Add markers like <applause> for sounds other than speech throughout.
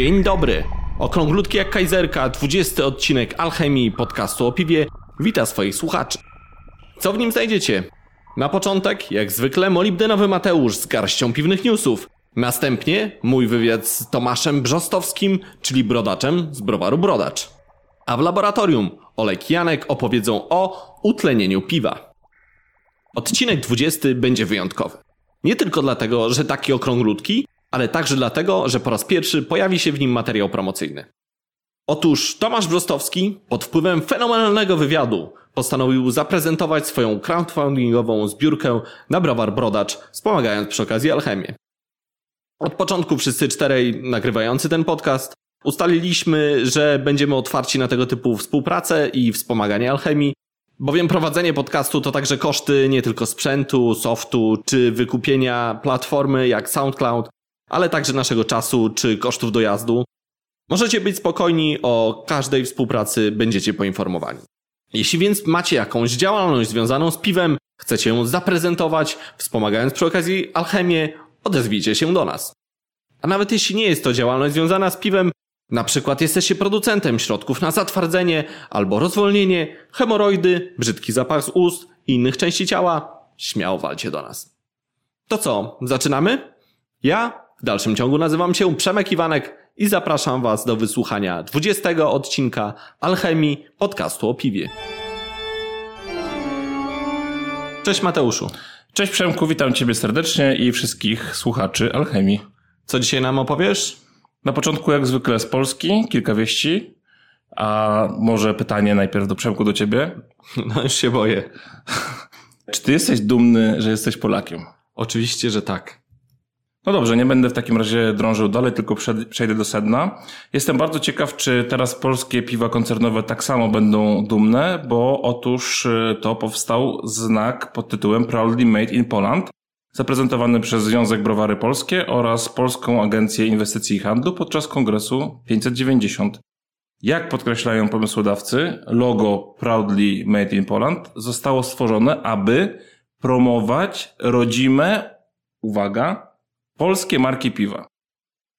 Dzień dobry. Okrąglutki jak kajzerka, 20 odcinek Alchemii podcastu o piwie wita swoich słuchaczy. Co w nim znajdziecie? Na początek, jak zwykle, molibdenowy Mateusz z garścią piwnych newsów. Następnie mój wywiad z Tomaszem Brzostowskim, czyli brodaczem z browaru Brodacz. A w laboratorium Olek Janek opowiedzą o utlenieniu piwa. Odcinek 20 będzie wyjątkowy. Nie tylko dlatego, że taki okrąglutki, ale także dlatego, że po raz pierwszy pojawi się w nim materiał promocyjny. Otóż Tomasz Brostowski pod wpływem fenomenalnego wywiadu postanowił zaprezentować swoją crowdfundingową zbiórkę na browar Brodacz, wspomagając przy okazji alchemię. Od początku wszyscy czterej nagrywający ten podcast ustaliliśmy, że będziemy otwarci na tego typu współpracę i wspomaganie alchemii, bowiem prowadzenie podcastu to także koszty nie tylko sprzętu, softu czy wykupienia platformy jak SoundCloud, ale także naszego czasu czy kosztów dojazdu. Możecie być spokojni, o każdej współpracy będziecie poinformowani. Jeśli więc macie jakąś działalność związaną z piwem, chcecie ją zaprezentować, wspomagając przy okazji alchemię, odezwijcie się do nas. A nawet jeśli nie jest to działalność związana z piwem, na przykład jesteście producentem środków na zatwardzenie albo rozwolnienie, hemoroidy, brzydki zapach z ust i innych części ciała, śmiało walcie do nas. To co, zaczynamy? Ja w dalszym ciągu nazywam się Przemek Iwanek i zapraszam Was do wysłuchania 20 odcinka Alchemii podcastu o piwie. Cześć Mateuszu. Cześć Przemku, witam Ciebie serdecznie i wszystkich słuchaczy Alchemii. Co dzisiaj nam opowiesz? Na początku jak zwykle z Polski, kilka wieści. A może pytanie najpierw do Przemku, do Ciebie. <laughs> No już się boję. Czy Ty jesteś dumny, że jesteś Polakiem? Oczywiście, że tak. No dobrze, nie będę w takim razie drążył dalej, tylko przejdę do sedna. Jestem bardzo ciekaw, czy teraz polskie piwa koncernowe tak samo będą dumne, bo otóż y, to powstał znak pod tytułem Proudly Made in Poland, zaprezentowany przez Związek Browary Polskie oraz Polską Agencję Inwestycji i Handlu podczas kongresu 590. Jak podkreślają pomysłodawcy, logo Proudly Made in Poland zostało stworzone, aby promować rodzime, uwaga, polskie marki piwa.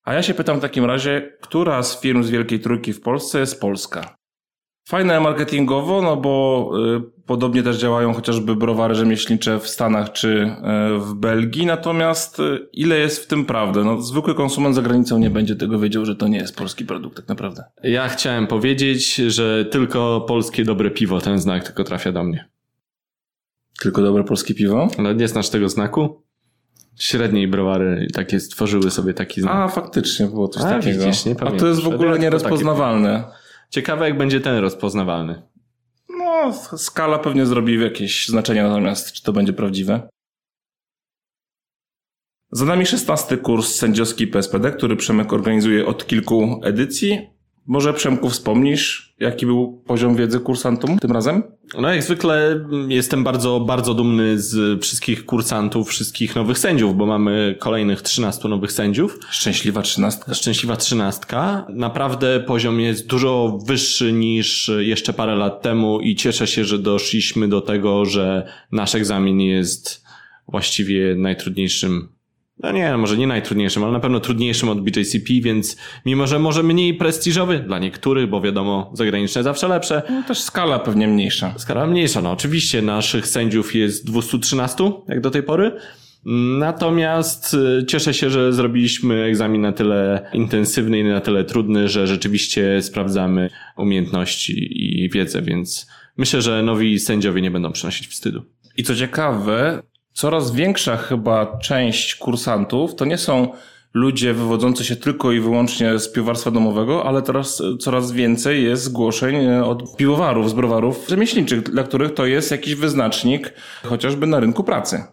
A ja się pytam w takim razie, która z firm z Wielkiej Trójki w Polsce jest polska? Fajne marketingowo, no bo y, podobnie też działają chociażby browary rzemieślnicze w Stanach czy y, w Belgii, natomiast y, ile jest w tym prawdy? No, zwykły konsument za granicą nie będzie tego wiedział, że to nie jest polski produkt tak naprawdę. Ja chciałem powiedzieć, że tylko polskie dobre piwo, ten znak tylko trafia do mnie. Tylko dobre polskie piwo? Ale nie znasz tego znaku? Średniej browary takie stworzyły sobie taki znak. A, faktycznie było coś A, takiego. widzisz, nie A to pamiętam. jest w ogóle nierozpoznawalne. Ciekawe jak będzie ten rozpoznawalny. No, skala pewnie zrobi jakieś znaczenie, natomiast czy to będzie prawdziwe? Za nami 16 kurs sędziowski PSPD, który Przemek organizuje od kilku edycji. Może Przemku wspomnisz, jaki był poziom wiedzy kursantom tym razem? No jak zwykle jestem bardzo, bardzo dumny z wszystkich kursantów, wszystkich nowych sędziów, bo mamy kolejnych 13 nowych sędziów. Szczęśliwa trzynastka. Szczęśliwa trzynastka. Naprawdę poziom jest dużo wyższy niż jeszcze parę lat temu i cieszę się, że doszliśmy do tego, że nasz egzamin jest właściwie najtrudniejszym no nie, może nie najtrudniejszym, ale na pewno trudniejszym od BJCP, więc mimo, że może mniej prestiżowy dla niektórych, bo wiadomo, zagraniczne zawsze lepsze, No też skala pewnie mniejsza. skala mniejsza. No oczywiście naszych sędziów jest 213, jak do tej pory. Natomiast y, cieszę się, że zrobiliśmy egzamin na tyle intensywny i na tyle trudny, że rzeczywiście sprawdzamy umiejętności i wiedzę, więc myślę, że nowi sędziowie nie będą przynosić wstydu. I co ciekawe, coraz większa chyba część kursantów to nie są ludzie wywodzący się tylko i wyłącznie z piwowarstwa domowego, ale teraz coraz więcej jest zgłoszeń e, od piwowarów, z browarów rzemieślniczych, dla których to jest jakiś wyznacznik chociażby na rynku pracy.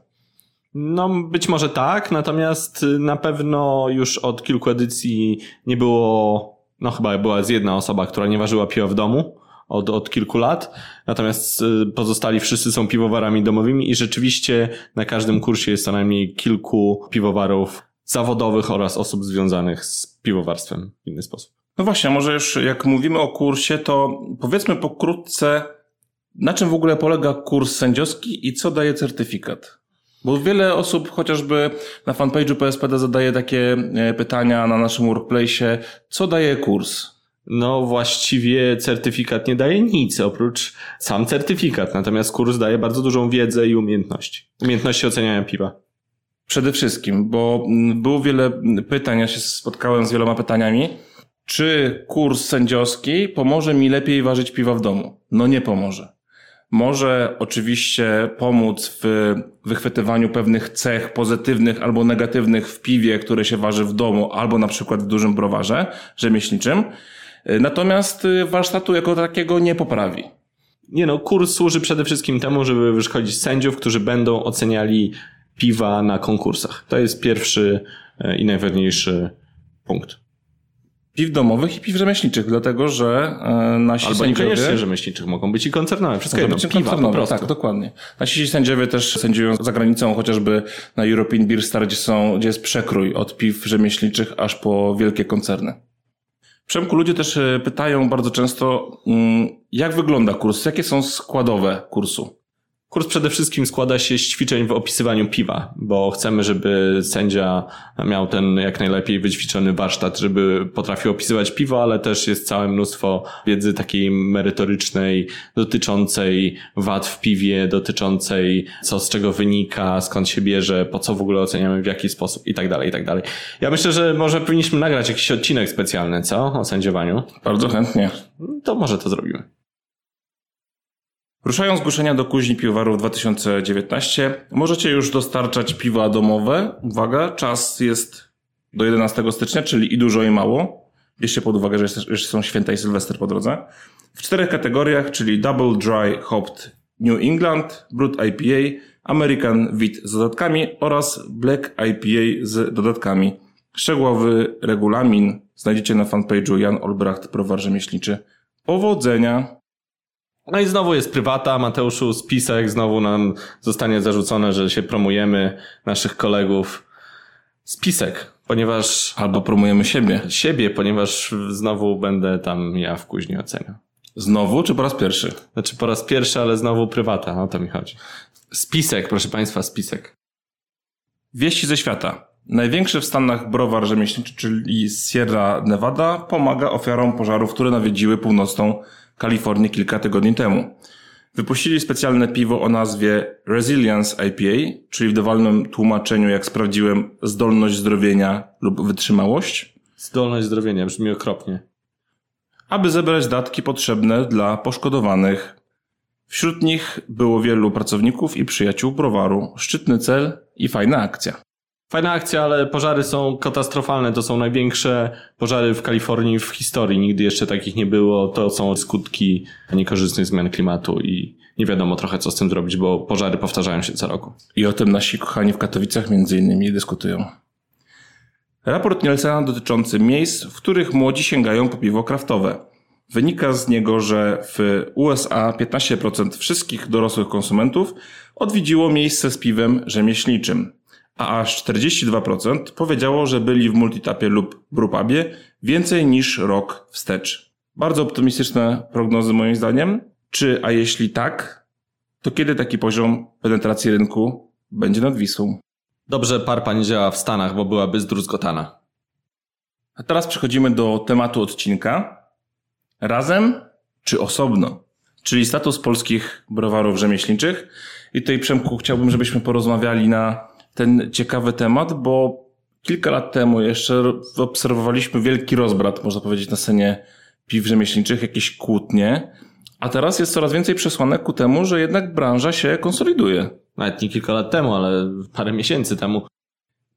No, być może tak, natomiast y, na pewno już od kilku edycji nie było, no chyba była z jedna osoba, która nie ważyła piwa w domu od, od kilku lat, natomiast y, pozostali wszyscy są piwowarami domowymi i rzeczywiście na każdym kursie jest co najmniej kilku piwowarów zawodowych oraz osób związanych z piwowarstwem w inny sposób. No właśnie, może już jak mówimy o kursie, to powiedzmy pokrótce, na czym w ogóle polega kurs sędziowski i co daje certyfikat? Bo wiele osób chociażby na fanpage'u PSPD zadaje takie e, pytania na naszym workplace, co daje kurs? No właściwie certyfikat nie daje nic oprócz sam certyfikat, natomiast kurs daje bardzo dużą wiedzę i umiejętności. Umiejętności oceniania piwa. Przede wszystkim, bo mm, było wiele pytań, ja się spotkałem z wieloma pytaniami. Czy kurs sędziowski pomoże mi lepiej ważyć piwa w domu? No nie pomoże. Może oczywiście pomóc w wychwytywaniu pewnych cech pozytywnych albo negatywnych w piwie, które się waży w domu, albo na przykład w dużym browarze rzemieślniczym. Natomiast warsztatu jako takiego nie poprawi. Nie no, kurs służy przede wszystkim temu, żeby wyszkolić sędziów, którzy będą oceniali piwa na konkursach. To jest pierwszy e, i najważniejszy punkt. Piw domowych i piw rzemieślniczych, dlatego że e, nasi Albo sędziowie... niekoniecznie rzemieślniczych, mogą być i koncernowe. Wszystko jedno, być piwa po prostu. Tak, dokładnie. Nasi sędziowie też sędziują za granicą, chociażby na European Beer Star, gdzie, są, gdzie jest przekrój od piw rzemieślniczych aż po wielkie koncerny. Przemku, ludzie też e, pytają bardzo często, mm, jak wygląda kurs, jakie są składowe kursu? Kurs przede wszystkim składa się z ćwiczeń w opisywaniu piwa, bo chcemy, żeby sędzia miał ten jak najlepiej wyćwiczony warsztat, żeby potrafił opisywać piwo, ale też jest całe mnóstwo wiedzy takiej merytorycznej, dotyczącej wad w piwie, dotyczącej co z czego wynika, skąd się bierze, po co w ogóle oceniamy, w jaki sposób i tak dalej, i tak dalej. Ja myślę, że może powinniśmy nagrać jakiś odcinek specjalny, co? O sędziowaniu. Bardzo chętnie. To może to zrobimy. Ruszają zgłoszenia do kuźni piwowarów 2019. Możecie już dostarczać piwa domowe. Uwaga, czas jest do 11 stycznia, czyli i dużo i mało. Bierzcie pod uwagę, że jeszcze są święta i Sylwester po drodze. W czterech kategoriach, czyli Double Dry Hopped New England, Brut IPA, American Wheat z dodatkami oraz Black IPA z dodatkami. Szczegółowy regulamin znajdziecie na fanpage'u Jan Olbracht, Browar Rzemieślniczy. Powodzenia! No i znowu jest prywata, Mateuszu, spisek, znowu nam zostanie zarzucone, że się promujemy naszych kolegów. Spisek, ponieważ... Albo promujemy siebie. Siebie, ponieważ znowu będę tam ja w kuźni oceniał. Znowu, czy po raz pierwszy? Znaczy po raz pierwszy, ale znowu prywata, o to mi chodzi. Spisek, proszę Państwa, spisek. Wieści ze świata. Największy w Stanach browar rzemieślniczy, czyli Sierra Nevada, pomaga ofiarom pożarów, które nawiedziły północną Kalifornii kilka tygodni temu. Wypuścili specjalne piwo o nazwie Resilience IPA, czyli w dowolnym tłumaczeniu, jak sprawdziłem, zdolność zdrowienia lub wytrzymałość. Zdolność zdrowienia brzmi okropnie. Aby zebrać datki potrzebne dla poszkodowanych. Wśród nich było wielu pracowników i przyjaciół browaru. Szczytny cel i fajna akcja. Fajna akcja, ale pożary są katastrofalne. To są największe pożary w Kalifornii w historii. Nigdy jeszcze takich nie było. To są skutki niekorzystnych zmian klimatu i nie wiadomo trochę co z tym zrobić, bo pożary powtarzają się co roku. I o tym nasi kochani w Katowicach między innymi dyskutują. Raport Nielsena dotyczący miejsc, w których młodzi sięgają po piwo kraftowe. Wynika z niego, że w USA 15% wszystkich dorosłych konsumentów odwiedziło miejsce z piwem rzemieślniczym a aż 42% powiedziało, że byli w multitapie lub brewpubie więcej niż rok wstecz. Bardzo optymistyczne prognozy moim zdaniem. Czy, a jeśli tak, to kiedy taki poziom penetracji rynku będzie nad Wisłą? Dobrze parpa nie działa w Stanach, bo byłaby zdruzgotana. A teraz przechodzimy do tematu odcinka. Razem czy osobno? Czyli status polskich browarów rzemieślniczych. I tutaj Przemku chciałbym, żebyśmy porozmawiali na ten ciekawy temat, bo kilka lat temu jeszcze obserwowaliśmy wielki rozbrat, można powiedzieć, na scenie piw rzemieślniczych, jakieś kłótnie, a teraz jest coraz więcej przesłanek ku temu, że jednak branża się konsoliduje. Nawet nie kilka lat temu, ale parę miesięcy temu.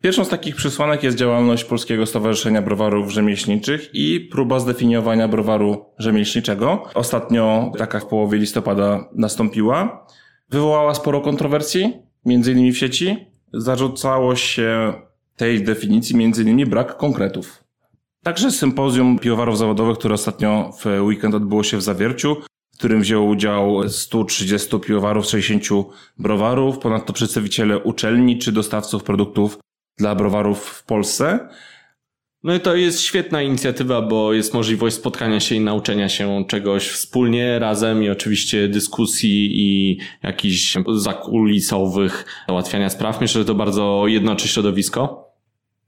Pierwszą z takich przesłanek jest działalność Polskiego Stowarzyszenia Browarów Rzemieślniczych i próba zdefiniowania browaru rzemieślniczego. Ostatnio taka w połowie listopada nastąpiła. Wywołała sporo kontrowersji, między innymi w sieci, zarzucało się tej definicji innymi brak konkretów. Także sympozjum piwowarów zawodowych, które ostatnio w weekend odbyło się w Zawierciu, w którym wzięło udział 130 piwowarów, 60 browarów, ponadto przedstawiciele uczelni czy dostawców produktów dla browarów w Polsce. No i to jest świetna inicjatywa, bo jest możliwość spotkania się i nauczenia się czegoś wspólnie, razem i oczywiście dyskusji i jakichś zakulisowych załatwiania spraw. Myślę, że to bardzo jednoczy środowisko.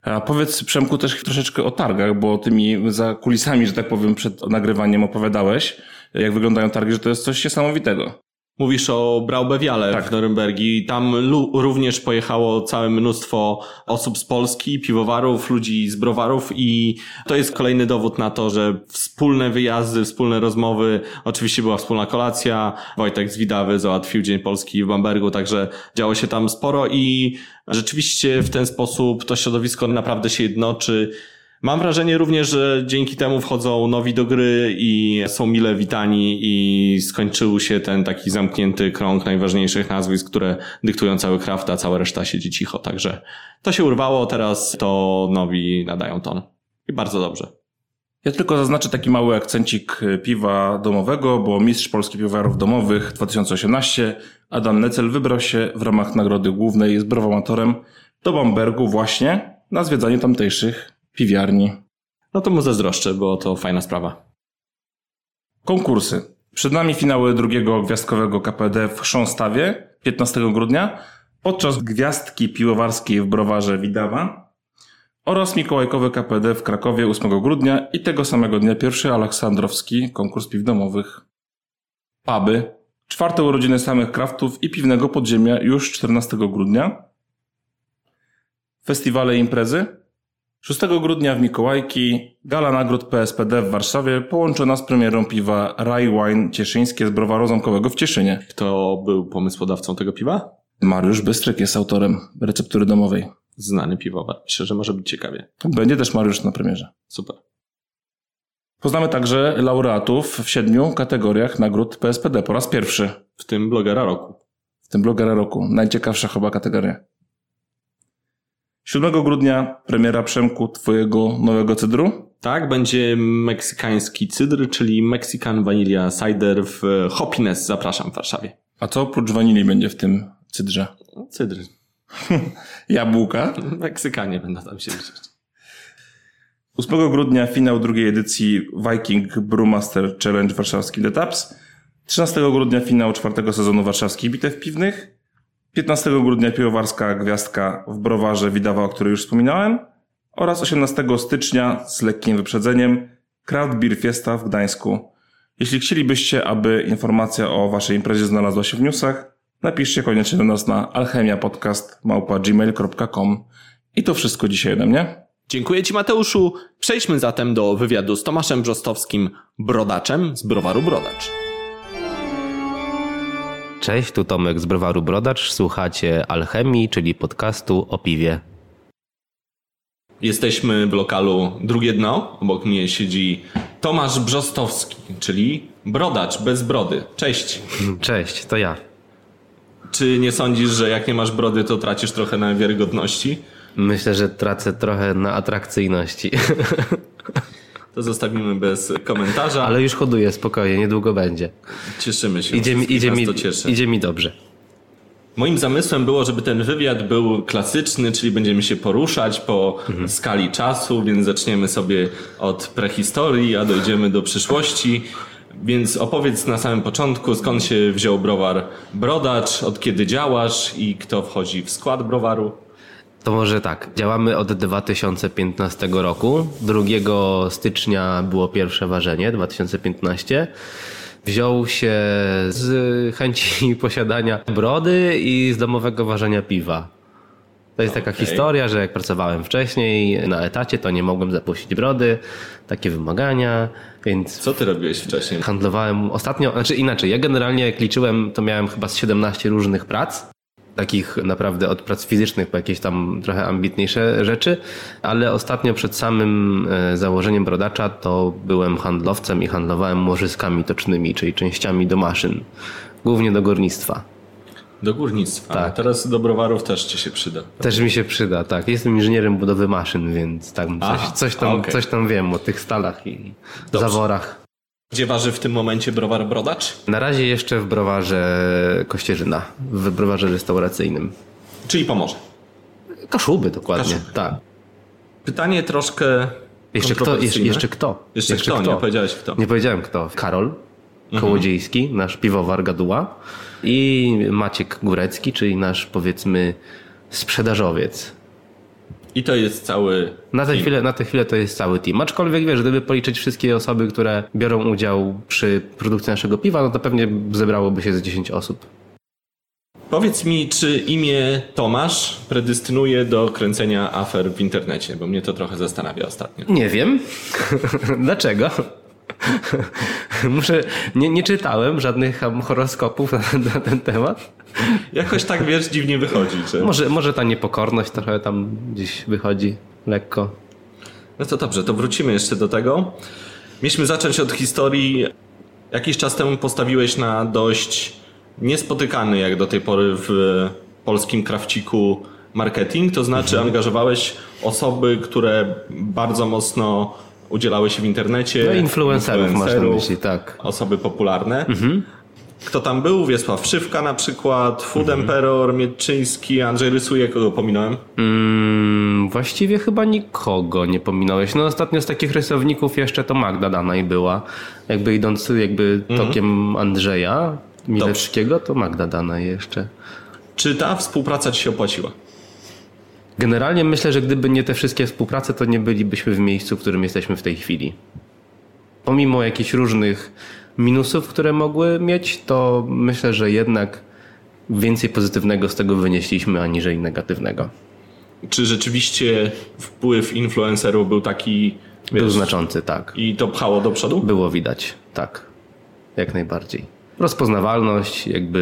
A powiedz Przemku też troszeczkę o targach, bo tymi za kulisami, że tak powiem, przed nagrywaniem opowiadałeś, jak wyglądają targi, że to jest coś niesamowitego. Mówisz o Braubewiale Tak. w Norymbergi. Tam również pojechało całe mnóstwo osób z Polski, piwowarów, ludzi z browarów i to jest kolejny dowód na to, że wspólne wyjazdy, wspólne rozmowy, oczywiście była wspólna kolacja, Wojtek z Widawy załatwił Dzień Polski w Bambergu, także działo się tam sporo i rzeczywiście w ten sposób to środowisko naprawdę się jednoczy. Mam wrażenie również, że dzięki temu wchodzą nowi do gry i są mile witani i skończył się ten taki zamknięty krąg najważniejszych nazwisk, które dyktują cały craft, a cała reszta siedzi cicho. Także to się urwało, teraz to nowi nadają ton. I bardzo dobrze. Ja tylko zaznaczę taki mały akcencik piwa domowego, bo mistrz Polski Piwowarów Domowych 2018 Adam Necel wybrał się w ramach nagrody głównej z browamatorem do Bambergu właśnie na zwiedzanie tamtejszych piwiarni. No to mu zazdroszczę, bo to fajna sprawa. Konkursy. Przed nami finały drugiego gwiazdkowego KPD w Chrząstawie 15 grudnia, podczas gwiazdki piłowarskiej w browarze Widawa oraz mikołajkowy KPD w Krakowie 8 grudnia i tego samego dnia pierwszy Aleksandrowski konkurs piw domowych. Puby. Czwarte urodziny samych kraftów i piwnego podziemia już 14 grudnia. Festiwale i imprezy. 6 grudnia w Mikołajki gala nagród PSPD w Warszawie połączona z premierą piwa Rye Wine Cieszyńskie z browaru zamkowego w Cieszynie. Kto był pomysłodawcą tego piwa? Mariusz Bystryk jest autorem receptury domowej. Znany piwowar. Myślę, że może być ciekawie. Będzie też Mariusz na premierze. Super. Poznamy także laureatów w siedmiu kategoriach nagród PSPD po raz pierwszy, W tym blogera roku. w tym blogera roku. Najciekawsza chyba kategoria. 7 grudnia premiera Przemku twojego nowego cydru. Tak, będzie meksykański cydr, czyli Mexican Vanilla Cider w Hopines. Zapraszam w Warszawie. A co oprócz wanilii będzie w tym cydrze? Cydr. <laughs> Jabłka. Meksykanie będą tam się liczyć. 8 grudnia finał drugiej edycji Viking Brewmaster Challenge Warszawski The Taps. 13 grudnia finał czwartego sezonu warszawskich bitew piwnych. 15 grudnia piwowarska gwiazdka w browarze Widawa, o której już wspominałem. Oraz 18 stycznia z lekkim wyprzedzeniem Craft Beer Fiesta w Gdańsku. Jeśli chcielibyście, aby informacja o waszej imprezie znalazła się w newsach, napiszcie koniecznie do nas na alchemiapodcast.gmail.com I to wszystko dzisiaj ode mnie. Dziękuję Ci Mateuszu. Przejdźmy zatem do wywiadu z Tomaszem Brzostowskim, brodaczem z browaru Brodacz. Cześć, tu Tomek z Browaru Brodacz. Słuchacie Alchemii, czyli podcastu o piwie. Jesteśmy w lokalu Drugie Dno. Obok mnie siedzi Tomasz Brzostowski, czyli brodacz bez brody. Cześć. Cześć, to ja. Czy nie sądzisz, że jak nie masz brody, to tracisz trochę na wiarygodności? Myślę, że tracę trochę na atrakcyjności, <laughs> To zostawimy bez komentarza, ale już hoduję spokojnie, niedługo będzie. cieszymy się. Idzie mi, idzie mi, to cieszy. idzie mi dobrze. Moim zamysłem było, żeby ten wywiad był klasyczny, czyli będziemy się poruszać po skali czasu, więc zaczniemy sobie od prehistorii, a dojdziemy do przyszłości. Więc opowiedz na samym początku, skąd się wziął browar Brodacz, od kiedy działasz i kto wchodzi w skład browaru. To może tak, działamy od 2015 roku. 2 stycznia było pierwsze ważenie, 2015. Wziął się z chęci <laughs> posiadania brody i z domowego ważenia piwa. To jest taka Okej. historia, że jak pracowałem wcześniej na etacie, to nie mogłem zapuścić brody, takie wymagania, więc Co ty robiłeś wcześniej? handlowałem ostatnio, znaczy inaczej, ja generalnie jak liczyłem, to miałem chyba z 17 różnych prac. Takich naprawdę od prac fizycznych po jakieś tam trochę ambitniejsze rzeczy, ale ostatnio przed samym e, założeniem brodacza to byłem handlowcem i handlowałem łożyskami tocznymi, czyli częściami do maszyn, głównie do górnictwa. Do górnictwa. Tak. Teraz do browarów też ci się przyda. Też mi się przyda, tak. Jestem inżynierem budowy maszyn, więc tam coś, Aha, coś, tam, okej. coś tam wiem o tych stalach i Dobrze. zaworach. Gdzie waży w tym momencie browar Brodacz? Na razie jeszcze w browarze Kościerzyna, w browarze restauracyjnym. Czyli Pomorze. Kaszuby dokładnie, Kaszuby. tak. Pytanie troszkę Jeszcze kto? Jeszcze, jeszcze kto? Jeszcze, kto? Nie powiedziałeś kto. Nie powiedziałem kto. Karol Kołodziejski, nasz piwowar Gaduła i Maciek Górecki, czyli nasz powiedzmy sprzedażowiec. I to jest cały Na tę, chwilę, na tę chwilę to jest cały team. Aczkolwiek wiesz, gdyby policzyć wszystkie osoby, które biorą udział przy produkcji naszego piwa, no to pewnie zebrałoby się z 10 osób. Powiedz mi, czy imię Tomasz predystynuje do kręcenia afer w internecie, bo mnie to trochę zastanawia ostatnio. Nie wiem. <laughs> Dlaczego? <laughs> Muszę. Nie, nie czytałem żadnych horoskopów na, <laughs> na ten temat. <laughs> Jakoś tak, wiesz, dziwnie wychodzi, że... Może, może ta niepokorność trochę tam gdzieś wychodzi lekko. No to dobrze, to wrócimy jeszcze do tego. Mieliśmy zacząć od historii. Jakiś czas temu postawiłeś na dość niespotykany jak do tej pory w polskim krawciku marketing, to znaczy angażowałeś osoby, które bardzo mocno udzielały się w internecie. No influencerów masz na influencerów, myśli, tak. Osoby popularne. Kto tam był? Wiesław Szywka na przykład, Food Emperor, Miedczyński, Andrzej Rysuje, kogo pominąłem? Mm, właściwie chyba nikogo nie pominąłeś. No ostatnio z takich rysowników jeszcze to Magda Danaj była. Jakby idąc jakby tokiem Andrzeja Milewskiego, to Magda Danaj jeszcze. Czy ta współpraca ci się opłaciła? Generalnie myślę, że gdyby nie te wszystkie współprace, to nie bylibyśmy w miejscu, w którym jesteśmy w tej chwili. Pomimo jakichś różnych minusów, które mogły mieć, to myślę, że jednak więcej pozytywnego z tego wynieśliśmy, aniżeli negatywnego. Czy rzeczywiście wpływ influencerów był taki Był wiesz, znaczący, tak. i to pchało do przodu? Było widać, tak. Jak najbardziej. Rozpoznawalność, jakby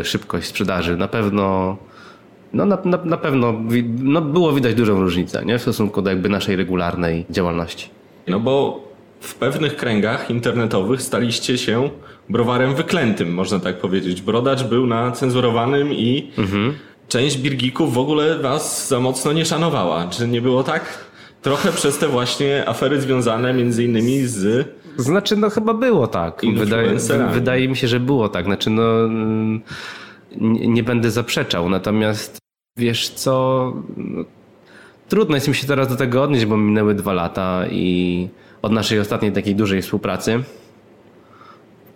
y, szybkość sprzedaży na pewno. No na, na, na pewno no było widać dużą różnicę nie? w stosunku do jakby naszej regularnej działalności. No bo w pewnych kręgach internetowych staliście się browarem wyklętym, można tak powiedzieć. Brodacz był na cenzurowanym i część birgików w ogóle was za mocno nie szanowała. Czy nie było tak? Trochę przez te właśnie afery związane między innymi z... Znaczy, no chyba było tak. Wydaje, wydaje mi się, że było tak. Znaczy, no nie, nie będę zaprzeczał. Natomiast wiesz co, no, trudno jest mi się teraz do tego odnieść, bo minęły dwa lata i od naszej ostatniej takiej dużej współpracy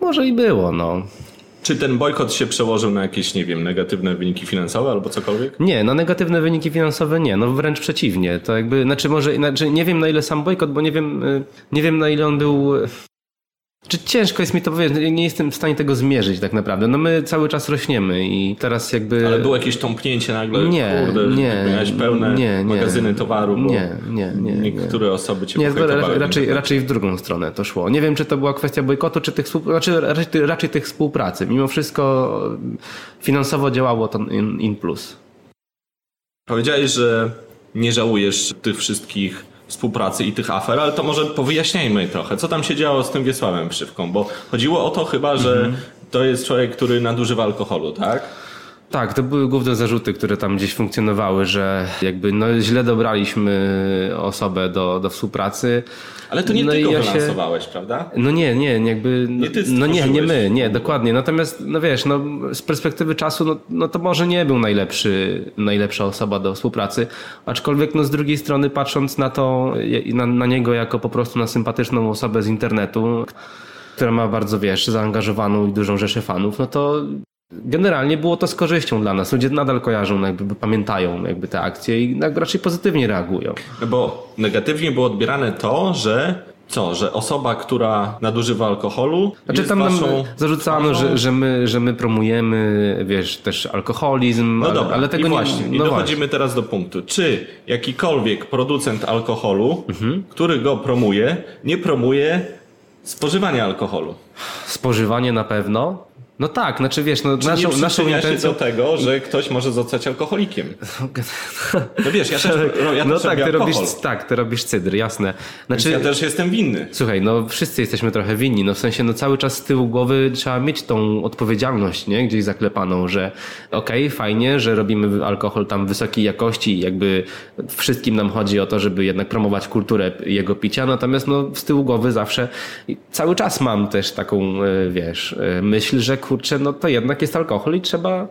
może i było, no. Czy ten bojkot się przełożył na jakieś, nie wiem, negatywne wyniki finansowe albo cokolwiek? Nie, no negatywne wyniki finansowe nie, no wręcz przeciwnie. To jakby, znaczy może, znaczy nie wiem na ile sam bojkot, bo nie wiem, y, nie wiem na ile on był... Czy ciężko jest mi to powiedzieć, nie jestem w stanie tego zmierzyć tak naprawdę. No my cały czas rośniemy i teraz jakby... Ale było jakieś tąpnięcie nagle? Nie, kurde, nie, Miałeś pełne nie, nie. magazyny towaru, Nie, nie, nie, nie. niektóre osoby cię Nie, raczej, w raczej, w drugą stronę to szło. Nie wiem, czy to była kwestia bojkotu, czy tych znaczy, raczej, raczej tych współpracy. Mimo wszystko finansowo działało to in, in plus. Powiedziałeś, że nie żałujesz tych wszystkich współpracy i tych afer, ale to może powyjaśniajmy trochę, co tam się działo z tym Wiesławem Przywką, bo chodziło o to chyba, że Mhm. to jest człowiek, który nadużywa alkoholu, tak? Tak, to były główne zarzuty, które tam gdzieś funkcjonowały, że jakby no, źle dobraliśmy osobę do, do współpracy. Ale to nie No ty go ja się- prawda? No nie, nie, jakby. Nie ty no nie, nie my, nie, dokładnie. Natomiast, no wiesz, no, z perspektywy czasu, no, no to może nie był najlepszy, najlepsza osoba do współpracy. Aczkolwiek, no z drugiej strony, patrząc na to, na, na niego jako po prostu na sympatyczną osobę z internetu, która ma bardzo, wiesz, zaangażowaną i dużą rzeszę fanów, no to generalnie było to z korzyścią dla nas. Ludzie nadal kojarzą, no jakby pamiętają jakby te akcje i raczej pozytywnie reagują. No bo negatywnie było odbierane to, że co, że osoba, która nadużywa alkoholu Znaczy jest tam nam waszą zarzucano, twarzą- że, że, my, że my promujemy, wiesz, też alkoholizm, No ale, dobra, ale tego i nie... właśnie. I no dochodzimy teraz do punktu. Czy jakikolwiek producent alkoholu, Mhm. który go promuje, nie promuje spożywania alkoholu? właśnie. Spożywanie na pewno. No tak, znaczy wiesz, no Czy naszą, nie naszą intencją... do tego, że ktoś może zostać alkoholikiem? <laughs> No wiesz, ja też, ja no też tak, ty robisz, tak, ty robisz cydr, jasne. więc Znaczy, ja też jestem winny. Słuchaj, no wszyscy jesteśmy trochę winni, no w sensie no cały czas z tyłu głowy trzeba mieć tą odpowiedzialność, nie? Gdzieś zaklepaną, że okej, fajnie, że robimy alkohol tam wysokiej jakości i jakby wszystkim nam chodzi o to, żeby jednak promować kulturę jego picia, natomiast no z tyłu głowy zawsze cały czas mam też taką, e, wiesz, e, myśl, że kurczę, no to jednak jest alkohol i trzeba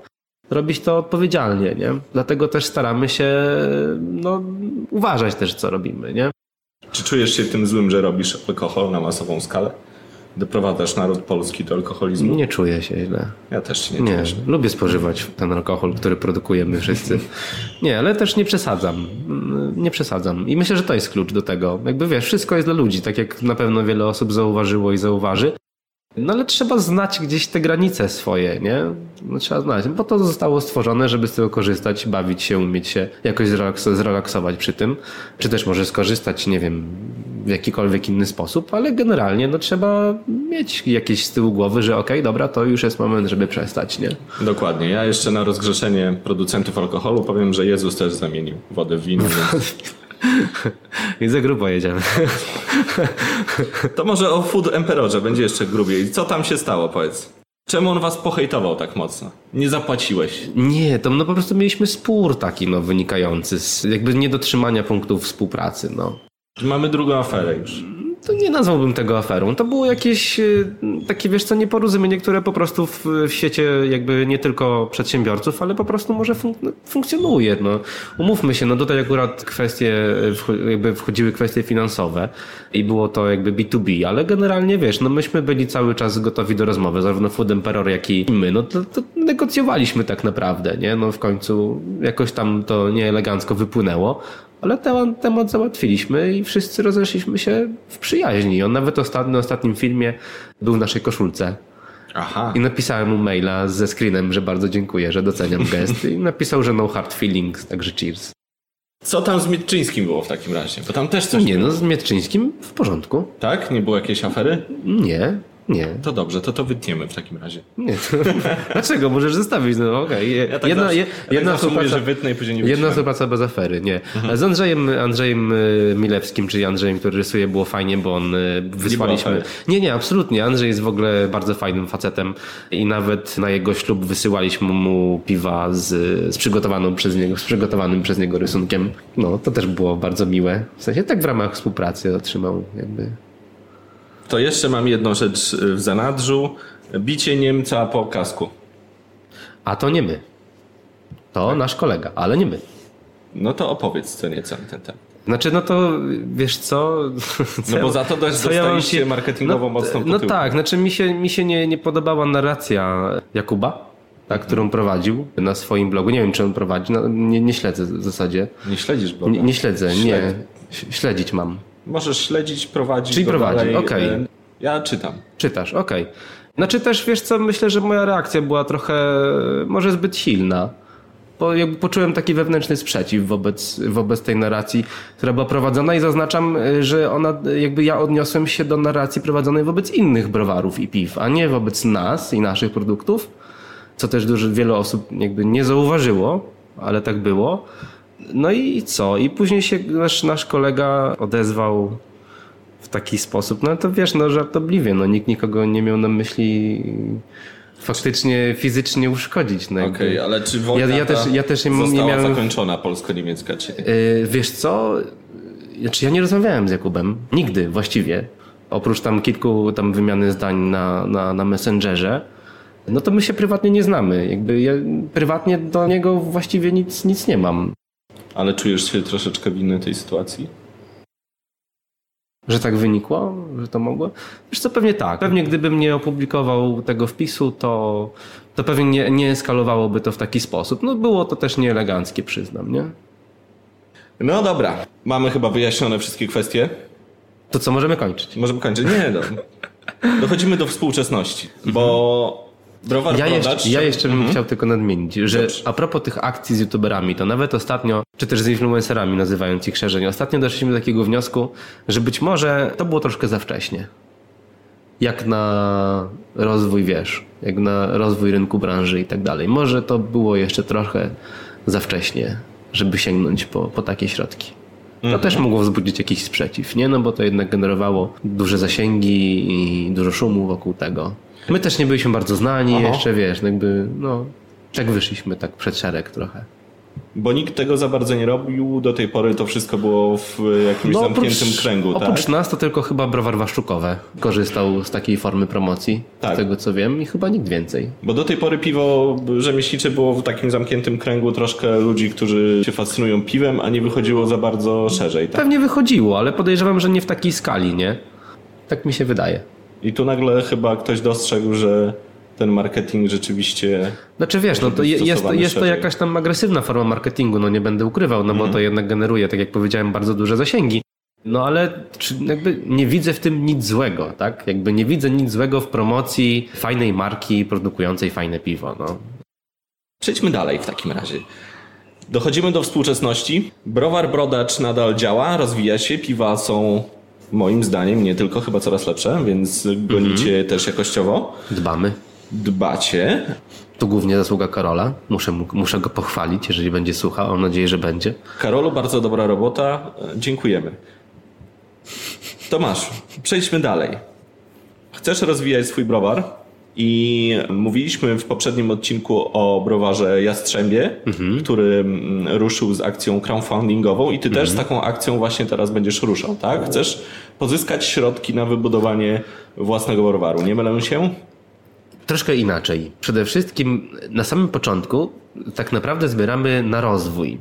robić to odpowiedzialnie, nie? Dlatego też staramy się, no, uważać też, co robimy, nie? Czy czujesz się tym złym, że robisz alkohol na masową skalę? Doprowadzasz naród polski do alkoholizmu? Nie czuję się źle. Ja też się nie, Nie, czuję. źle. lubię spożywać ten alkohol, który produkujemy wszyscy. <laughs> Nie, ale też nie przesadzam. Nie przesadzam. I myślę, że to jest klucz do tego. Jakby wiesz, wszystko jest dla ludzi, tak jak na pewno wiele osób zauważyło i zauważy. No ale trzeba znać gdzieś te granice swoje, nie? No, trzeba znać, bo to zostało stworzone, żeby z tego korzystać, bawić się, umieć się jakoś zrelaks- zrelaksować przy tym. Czy też może skorzystać, nie wiem, w jakikolwiek inny sposób, ale generalnie no trzeba mieć jakieś z tyłu głowy, że okej, dobra, to już jest moment, żeby przestać, nie? Dokładnie. Ja jeszcze na rozgrzeszenie producentów alkoholu powiem, że Jezus też zamienił wodę w wino, więc <laughs> I za grubo jedziemy. to może o Food Emperorze będzie jeszcze grubiej. Co tam się stało, powiedz? Czemu on was pohejtował tak mocno? Nie zapłaciłeś. Nie, to no po prostu mieliśmy spór taki no wynikający z jakby niedotrzymania punktów współpracy, no. Mamy drugą aferę już. To nie nazwałbym tego aferą. To było jakieś e, takie, wiesz co, nieporozumienie, które po prostu w, w świecie jakby nie tylko przedsiębiorców, ale po prostu może fun no, funkcjonuje. No. Umówmy się, no tutaj akurat kwestie, e, jakby wchodziły kwestie finansowe i było to jakby B2B, ale generalnie wiesz, no myśmy byli cały czas gotowi do rozmowy, zarówno Food Emperor, jak i my, no to, to negocjowaliśmy tak naprawdę, nie? No w końcu jakoś tam to nieelegancko wypłynęło. Ale temat, temat załatwiliśmy i wszyscy rozeszliśmy się w przyjaźni. On nawet ostatni, na ostatnim filmie był w naszej koszulce. Aha. I napisałem mu maila ze screenem, że bardzo dziękuję, że doceniam gest. I napisał, że no hard feelings, także cheers. Co tam z Mietczyńskim było w takim razie? Bo tam też coś... Nie no, z Mietczyńskim w porządku. Tak? Nie było jakiejś afery? Nie, nie, To dobrze, to to wytniemy w takim razie. nie. <laughs> Dlaczego? Możesz zostawić, no okej. Ja tak Jedna, zawsze, je, ja tak współpraca... że wytnę i później nie Jedna współpraca bez afery, nie. Z Andrzejem, Andrzejem y, Milewskim, czyli Andrzejem, który rysuje, było fajnie, bo on y, wysłaliśmy. afery. Nie, nie, absolutnie. Andrzej jest w ogóle bardzo fajnym facetem i nawet na jego ślub wysyłaliśmy mu piwa z, z przygotowaną przez niego, z przygotowanym przez niego rysunkiem. No, to też było bardzo miłe. W sensie tak w ramach współpracy otrzymał jakby. To jeszcze mam jedną rzecz y, w zanadrzu. Bicie Niemca po kasku. A to nie my. To nasz kolega, ale nie my. No to opowiedz co nieco na ten temat. Znaczy, no to wiesz co? co No bo za to też co ja dostaliście marketingowo no, mocną No tak, znaczy mi się, mi się nie, nie podobała narracja Jakuba, ta, którą prowadził na swoim blogu. Nie wiem, czy on prowadzi, no, nie, nie śledzę w zasadzie. Nie śledzisz bloga. Nie, nie śledzę, Śledź. nie. Śledzić mam. Możesz śledzić, prowadzić. Czyli prowadzi, okej. E, Ja czytam. Czytasz, okej. Znaczy też, wiesz co, myślę, że moja reakcja była trochę może zbyt silna. Bo jakby poczułem taki wewnętrzny sprzeciw wobec, wobec tej narracji, która była prowadzona i zaznaczam, y, że ona, jakby ja odniosłem się do narracji prowadzonej wobec innych browarów i piw, a nie wobec nas i naszych produktów, co też dużo, wiele osób jakby nie zauważyło, ale tak było. No i co? I później się nasz, nasz kolega odezwał w taki sposób, no to wiesz, no żartobliwie, no nikt nikogo nie miał na myśli faktycznie fizycznie uszkodzić. No. Okej, ale czy wojna Ja- ja też- ja też nie- nie została miałem- zakończona polsko-niemiecka, czy nie? Yy, wiesz co? Znaczy ja nie rozmawiałem z Jakubem. Nigdy właściwie. Oprócz tam kilku tam wymiany zdań na, na, na Messengerze. No to my się prywatnie nie znamy. Jakby ja prywatnie do niego właściwie nic, nic nie mam. Ale czujesz się troszeczkę winny tej sytuacji? Że tak wynikło? Że to mogło? Wiesz co, pewnie tak. Pewnie gdybym nie opublikował tego wpisu, to, to pewnie nie, nie eskalowałoby to w taki sposób. No było to też nieeleganckie, przyznam, nie? No dobra, mamy chyba wyjaśnione wszystkie kwestie. To co, możemy kończyć? Możemy kończyć. Nie, no. <laughs> Dochodzimy do współczesności, bo browar Ja jeszcze, ja jeszcze bym chciał tylko nadmienić, że Dobrze. a propos tych akcji z youtuberami, to nawet ostatnio, czy też z influencerami nazywając ich szerzej, ostatnio doszliśmy do takiego wniosku, że być może to było troszkę za wcześnie. Jak na rozwój, wiesz, jak na rozwój rynku branży i tak dalej. Może to było jeszcze trochę za wcześnie, żeby sięgnąć po, po takie środki. To też mogło wzbudzić jakiś sprzeciw, nie? No bo to jednak generowało duże zasięgi i dużo szumu wokół tego. My też nie byliśmy bardzo znani Aha. jeszcze, wiesz, no jakby, no, tak wyszliśmy tak przed szereg trochę. Bo nikt tego za bardzo nie robił, do tej pory to wszystko było w jakimś No, zamkniętym kręgu, oprócz tak? nas to tylko chyba browar Waszczukowe korzystał z takiej formy promocji, Tak. z tego co wiem, i chyba nikt więcej. Bo do tej pory piwo rzemieślnicze było w takim zamkniętym kręgu troszkę ludzi, którzy się fascynują piwem, a nie wychodziło za bardzo szerzej, tak? Pewnie wychodziło, ale podejrzewam, że nie w takiej skali, nie? Tak mi się wydaje. I tu nagle chyba ktoś dostrzegł, że ten marketing rzeczywiście... Znaczy wiesz, no to jest, jest to jakaś tam agresywna forma marketingu, no nie będę ukrywał, no bo to jednak generuje, tak jak powiedziałem, bardzo duże zasięgi. No ale czy jakby nie widzę w tym nic złego, tak? Jakby nie widzę nic złego w promocji fajnej marki produkującej fajne piwo, no. Przejdźmy dalej w takim razie. Dochodzimy do współczesności. Browar Brodacz nadal działa, rozwija się, piwa są moim zdaniem nie tylko chyba coraz lepsze, więc gonicie też jakościowo. Dbamy. Dbacie. Tu głównie zasługa Karola. Muszę, mu- muszę go pochwalić, jeżeli będzie słuchał. Mam nadzieję, że będzie. Karolu, bardzo dobra robota. Dziękujemy. Tomasz, przejdźmy dalej. Chcesz rozwijać swój browar i mówiliśmy w poprzednim odcinku o browarze Jastrzębie, który mm, ruszył z akcją crowdfundingową i ty też z taką akcją właśnie teraz będziesz ruszał, tak? Chcesz pozyskać środki na wybudowanie własnego browaru, nie mylę się? Troszkę inaczej. Przede wszystkim na samym początku tak naprawdę zbieramy na rozwój.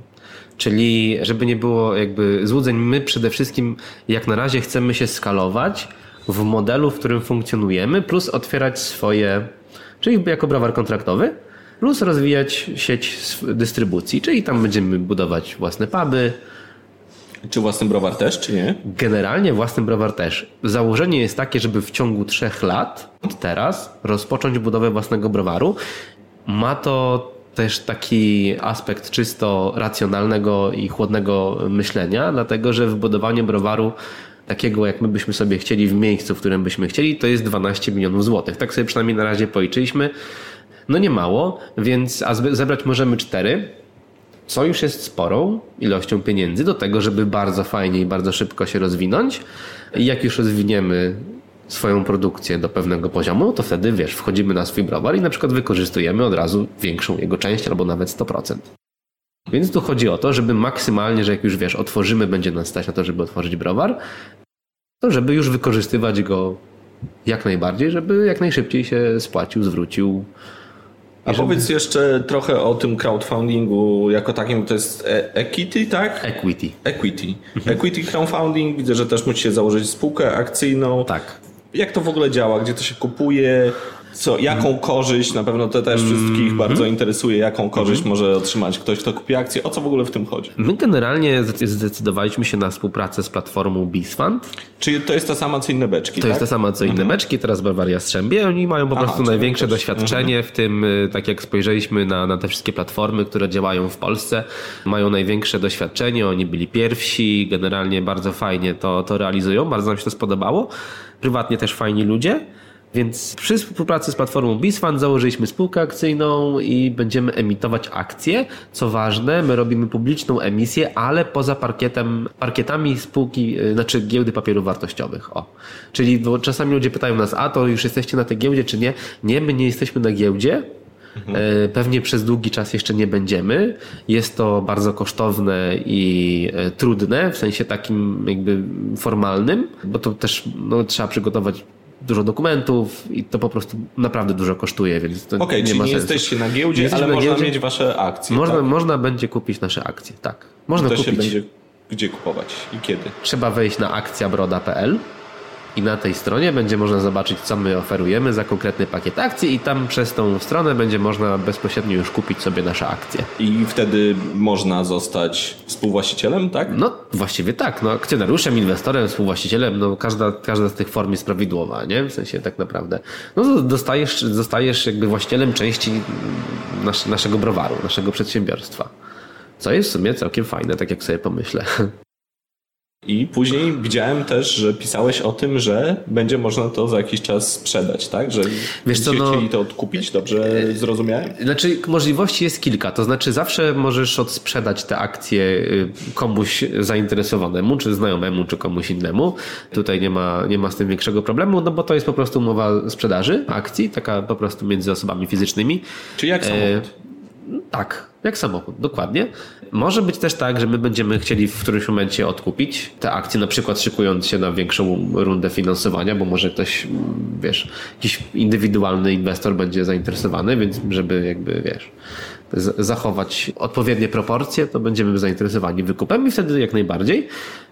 Czyli żeby nie było jakby złudzeń, my przede wszystkim jak na razie chcemy się skalować w modelu, w którym funkcjonujemy, plus otwierać swoje, czyli jako browar kontraktowy, plus rozwijać sieć dystrybucji, czyli tam będziemy budować własne puby, Czy własny browar też, czy nie? Generalnie własny browar też. Założenie jest takie, żeby w ciągu trzech lat od teraz rozpocząć budowę własnego browaru. Ma to też taki aspekt czysto racjonalnego i chłodnego myślenia, dlatego że wybudowanie browaru takiego, jak my byśmy sobie chcieli w miejscu, w którym byśmy chcieli, to jest 12 milionów złotych. Tak sobie przynajmniej na razie policzyliśmy. No nie mało, więc a zebrać możemy cztery co już jest sporą ilością pieniędzy do tego, żeby bardzo fajnie i bardzo szybko się rozwinąć. I jak już rozwiniemy swoją produkcję do pewnego poziomu, to wtedy wiesz, wchodzimy na swój browar i na przykład wykorzystujemy od razu większą jego część albo nawet 100%. Więc tu chodzi o to, żeby maksymalnie, że jak już wiesz, otworzymy, będzie nas stać na to, żeby otworzyć browar, to żeby już wykorzystywać go jak najbardziej, żeby jak najszybciej się spłacił, zwrócił. A powiedz jeszcze trochę o tym crowdfundingu jako takim, to jest e- equity, tak? Equity. Equity. Equity crowdfunding, widzę, że też musicie założyć spółkę akcyjną. Tak. Jak to w ogóle działa? Gdzie to się kupuje? Co, jaką korzyść? Na pewno to też wszystkich bardzo interesuje, jaką korzyść może otrzymać ktoś, kto kupi akcję. O co w ogóle w tym chodzi? My generalnie zde- zdecydowaliśmy się na współpracę z platformą BizFund. Czy to jest ta sama co inne beczki, To jest tak? ta sama co inne beczki, teraz Bawar Jastrzębie. Oni mają po Aha, prostu czyli największe doświadczenie w tym, y, tak jak spojrzeliśmy na, na te wszystkie platformy, które działają w Polsce, mają największe doświadczenie, oni byli pierwsi, generalnie bardzo fajnie to, to realizują, bardzo nam się to spodobało. Prywatnie też fajni ludzie. Więc przy współpracy z platformą BizFund założyliśmy spółkę akcyjną i będziemy emitować akcje. Co ważne, my robimy publiczną emisję, ale poza parkietem, parkietami spółki, y, znaczy giełdy papierów wartościowych. O. Czyli bo czasami ludzie pytają nas, a to już jesteście na tej giełdzie, czy nie? Nie, my nie jesteśmy na giełdzie. E, Pewnie przez długi czas jeszcze nie będziemy. Jest to bardzo kosztowne i e, trudne, w sensie takim jakby formalnym, bo to też no, trzeba przygotować dużo dokumentów i to po prostu naprawdę dużo kosztuje, więc to Okej, nie czyli ma nie sensu. jesteście na giełdzie, jesteśmy ale na można giełdzie. mieć wasze akcje. Można, tak? można będzie kupić nasze akcje, tak. Można To kupić. się będzie gdzie kupować i kiedy? Trzeba wejść na akcjabroda.pl i na tej stronie będzie można zobaczyć, co my oferujemy za konkretny pakiet akcji i tam przez tą stronę będzie można bezpośrednio już kupić sobie nasze akcje. I wtedy można zostać współwłaścicielem, tak? No właściwie tak, no akcjonariuszem, inwestorem, współwłaścicielem, no każda, każda z tych form jest prawidłowa, nie? W sensie tak naprawdę. No dostajesz, zostajesz jakby właścicielem części nas, naszego browaru, naszego przedsiębiorstwa. Co jest w sumie całkiem fajne, tak jak sobie pomyślę. <laughs> I później widziałem też, że pisałeś o tym, że będzie można to za jakiś czas sprzedać, tak? Że Wiesz co, no- chcieli to odkupić, dobrze zrozumiałem? Znaczy, możliwości jest kilka. To znaczy, zawsze możesz odsprzedać te akcje y, komuś zainteresowanemu, czy znajomemu, czy komuś innemu. Tutaj nie ma, nie ma z tym większego problemu, no bo to jest po prostu umowa sprzedaży akcji, taka po prostu między osobami fizycznymi. Czy jak samochód? Tak, jak samochód, dokładnie. Może być też tak, że my będziemy chcieli w którymś momencie odkupić te akcje, na przykład szykując się na większą rundę finansowania, bo może ktoś, wiesz, jakiś indywidualny inwestor będzie zainteresowany, więc żeby jakby, wiesz, zachować odpowiednie proporcje, to będziemy zainteresowani wykupem i wtedy jak najbardziej.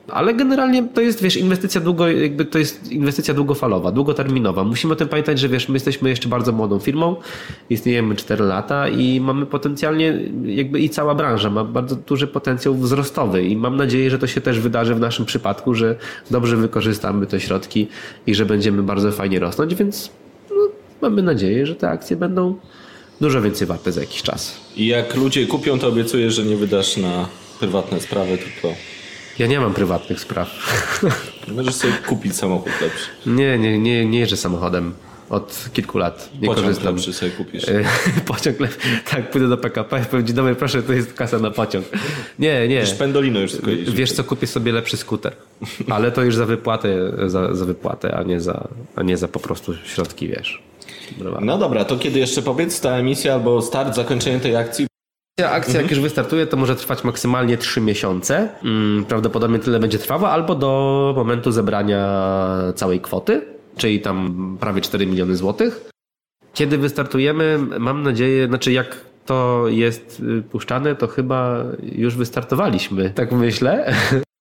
Ale generalnie to jest, wiesz, inwestycja długo, jakby to jest inwestycja długofalowa, długoterminowa. Musimy o tym pamiętać, że wiesz, my jesteśmy jeszcze bardzo młodą firmą, istniejemy 4 lata i mamy potencjalnie, jakby i cała branża ma bardzo duży potencjał wzrostowy i mam nadzieję, że to się też wydarzy w naszym przypadku, że dobrze wykorzystamy te środki i że będziemy bardzo fajnie rosnąć, więc no, mamy nadzieję, że te akcje będą dużo więcej warte za jakiś czas. I jak ludzie kupią, to obiecuję, że nie wydasz na prywatne sprawy, tylko ja nie mam prywatnych spraw. Możesz sobie kupić samochód lepszy. Nie, nie, nie, nie jeżdżę samochodem. Od kilku lat nie pociąg korzystam. lepszy sobie kupisz. <laughs> pociąg lepszy. Tak, pójdę do PKP i powiem, dobry, proszę, to jest kasa na pociąg. Nie, nie. Pendolino już tylko jeździ. Wiesz co, kupię sobie lepszy skuter. Ale to już za wypłatę, za, za wypłatę, a nie za, a nie za po prostu środki, wiesz. No dobra, to kiedy jeszcze powiedz ta emisja albo start, zakończenie tej akcji? Akcja, mhm. jak już wystartuje, to może trwać maksymalnie 3 miesiące. Mm, prawdopodobnie tyle będzie trwała, albo do momentu zebrania całej kwoty, czyli tam prawie 4 miliony złotych. Kiedy wystartujemy, mam nadzieję, znaczy jak to jest y, puszczane, to chyba już wystartowaliśmy, tak myślę. <laughs>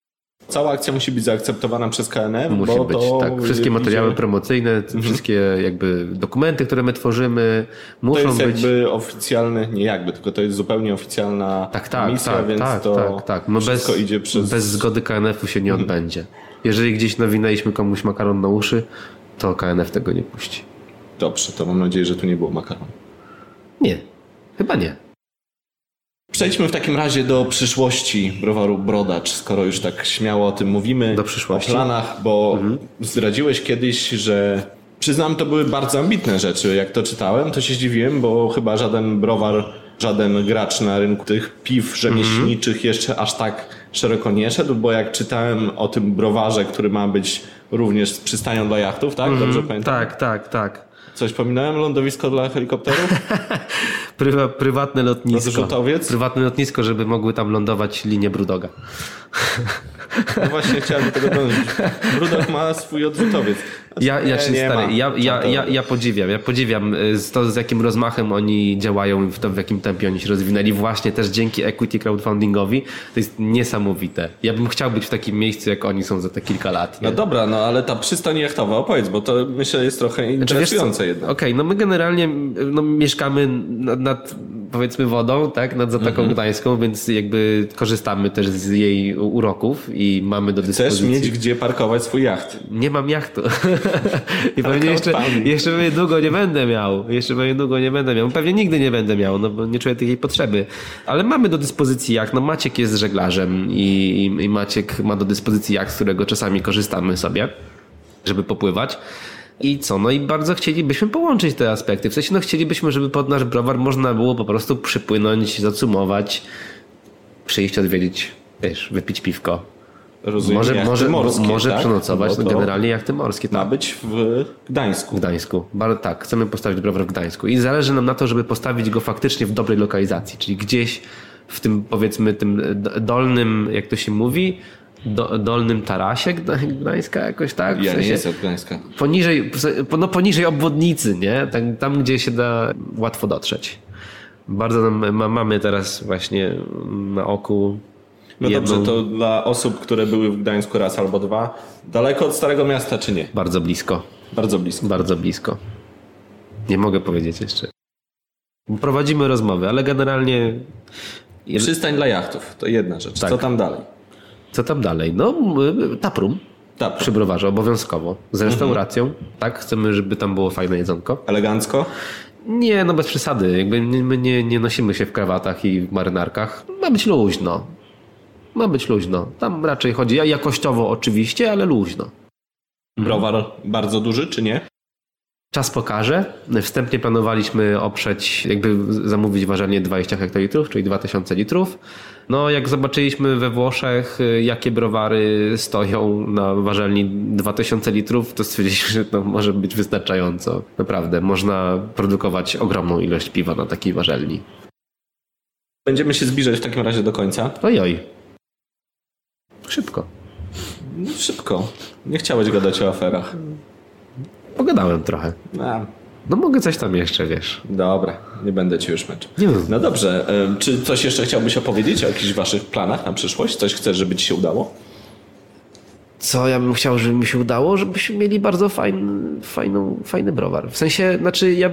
Cała akcja musi być zaakceptowana przez KNF. Musi być, tak. Wszystkie materiały promocyjne, mhm. wszystkie jakby dokumenty, które my tworzymy, muszą być... To jest jakby oficjalny, nie jakby, tylko to jest zupełnie oficjalna tak, tak, misja, tak, więc tak, to tak, tak. No wszystko bez, idzie przez... Bez zgody KNF-u się nie mhm. odbędzie. Jeżeli gdzieś nawinęliśmy komuś makaron na uszy, to KNF tego nie puści. Dobrze, to mam nadzieję, że tu nie było makaronu. Nie, chyba nie. Przejdźmy w takim razie do przyszłości browaru Brodacz, skoro już tak śmiało o tym mówimy. Do przyszłości. O planach, bo mhm. zdradziłeś kiedyś, że przyznam, to były bardzo ambitne rzeczy. Jak to czytałem, to się zdziwiłem, bo chyba żaden browar, żaden gracz na rynku tych piw rzemieślniczych mhm. jeszcze aż tak szeroko nie szedł, bo jak czytałem o tym browarze, który ma być również przystanią dla jachtów, tak? Dobrze mhm. pamiętam? Tak, tak, tak. Coś pominąłem? Lądowisko dla helikopterów? <laughs> Prywa, prywatne lotnisko. Prywatne lotnisko, żeby mogły tam lądować linie Brudoga. No właśnie chciałem do tego dążyć. Brudok ma swój odrzutowiec. Ja, ja, czy stary, ja, ja, ja, ja podziwiam, ja podziwiam y, to, z jakim rozmachem oni działają, w to, w jakim tempie oni się rozwinęli, właśnie też dzięki equity crowdfundingowi. To jest niesamowite. Ja bym chciał być w takim miejscu, jak oni są za te kilka lat. Nie? No dobra, no ale ta przystań jachtowa, opowiedz, bo to myślę jest trochę interesujące znaczy, jednak. Okej, okay, no my generalnie no, mieszkamy nad, nad powiedzmy wodą, tak, nad Zatoką mhm. Gdańską, więc jakby korzystamy też z jej uroków i mamy do dyspozycji. Chcesz mieć gdzie parkować swój jacht? Nie mam jachtu. <laughs> I pewnie jeszcze, jeszcze pewnie długo nie będę miał. Jeszcze pewnie długo nie będę miał. Pewnie nigdy nie będę miał, no bo nie czuję takiej potrzeby. Ale mamy do dyspozycji jacht. No Maciek jest żeglarzem i, i Maciek ma do dyspozycji jacht, z którego czasami korzystamy sobie, żeby popływać. I co? No i bardzo chcielibyśmy połączyć te aspekty. W sensie no chcielibyśmy, żeby pod nasz browar można było po prostu przypłynąć, zacumować, przyjść odwiedzić, wiesz, wypić piwko. Rozumiem, może może, morskie, może tak? przenocować no generalnie jachty morskie. Ma tak. być w Gdańsku. W Gdańsku. Tak, chcemy postawić browar w Gdańsku. I zależy nam na to, żeby postawić go faktycznie w dobrej lokalizacji, czyli gdzieś w tym powiedzmy tym dolnym, jak to się mówi, do, dolnym tarasie Gdańska jakoś tak? W ja sensie nie jestem Gdańska. Poniżej, no poniżej obwodnicy, nie? Tam, tam, gdzie się da łatwo dotrzeć. Bardzo nam, mamy teraz właśnie na oku no jedną... dobrze, to dla osób, które były w Gdańsku raz albo dwa, daleko od Starego Miasta czy nie? Bardzo blisko. Bardzo blisko. Bardzo blisko. Nie mogę powiedzieć jeszcze. Prowadzimy rozmowy, ale generalnie... Przystań dla jachtów, to jedna rzecz. Tak. Co tam dalej? Co tam dalej? No, taprum. Taprum. Przy browarze, obowiązkowo. Z mhm. restauracją. Mhm. Tak, chcemy, żeby tam było fajne jedzonko. Elegancko? Nie, no bez przesady. Jakby my nie, nie nosimy się w krawatach i w marynarkach. Ma być luźno. Ma być luźno. Tam raczej chodzi jakościowo oczywiście, ale luźno. Browar bardzo duży, czy nie? Czas pokaże. Wstępnie planowaliśmy oprzeć, jakby zamówić ważenie 20 hektolitrów, czyli 2000 litrów. No, jak zobaczyliśmy we Włoszech, jakie browary stoją na ważelni 2000 litrów, to stwierdziliśmy, że to może być wystarczająco. Naprawdę, można produkować ogromną ilość piwa na takiej ważelni. Będziemy się zbliżać w takim razie do końca. Ojoj. Szybko. No, szybko. Nie chciałeś gadać o aferach. Pogadałem trochę. A, No mogę coś tam jeszcze, wiesz. dobra, nie będę ci już męczył. Nie. No dobrze, czy coś jeszcze chciałbyś opowiedzieć o jakichś waszych planach na przyszłość? Coś chcesz, żeby ci się udało? Co ja bym chciał, żeby mi się udało? Żebyśmy mieli bardzo fajny, fajną, fajny browar. W sensie, znaczy ja,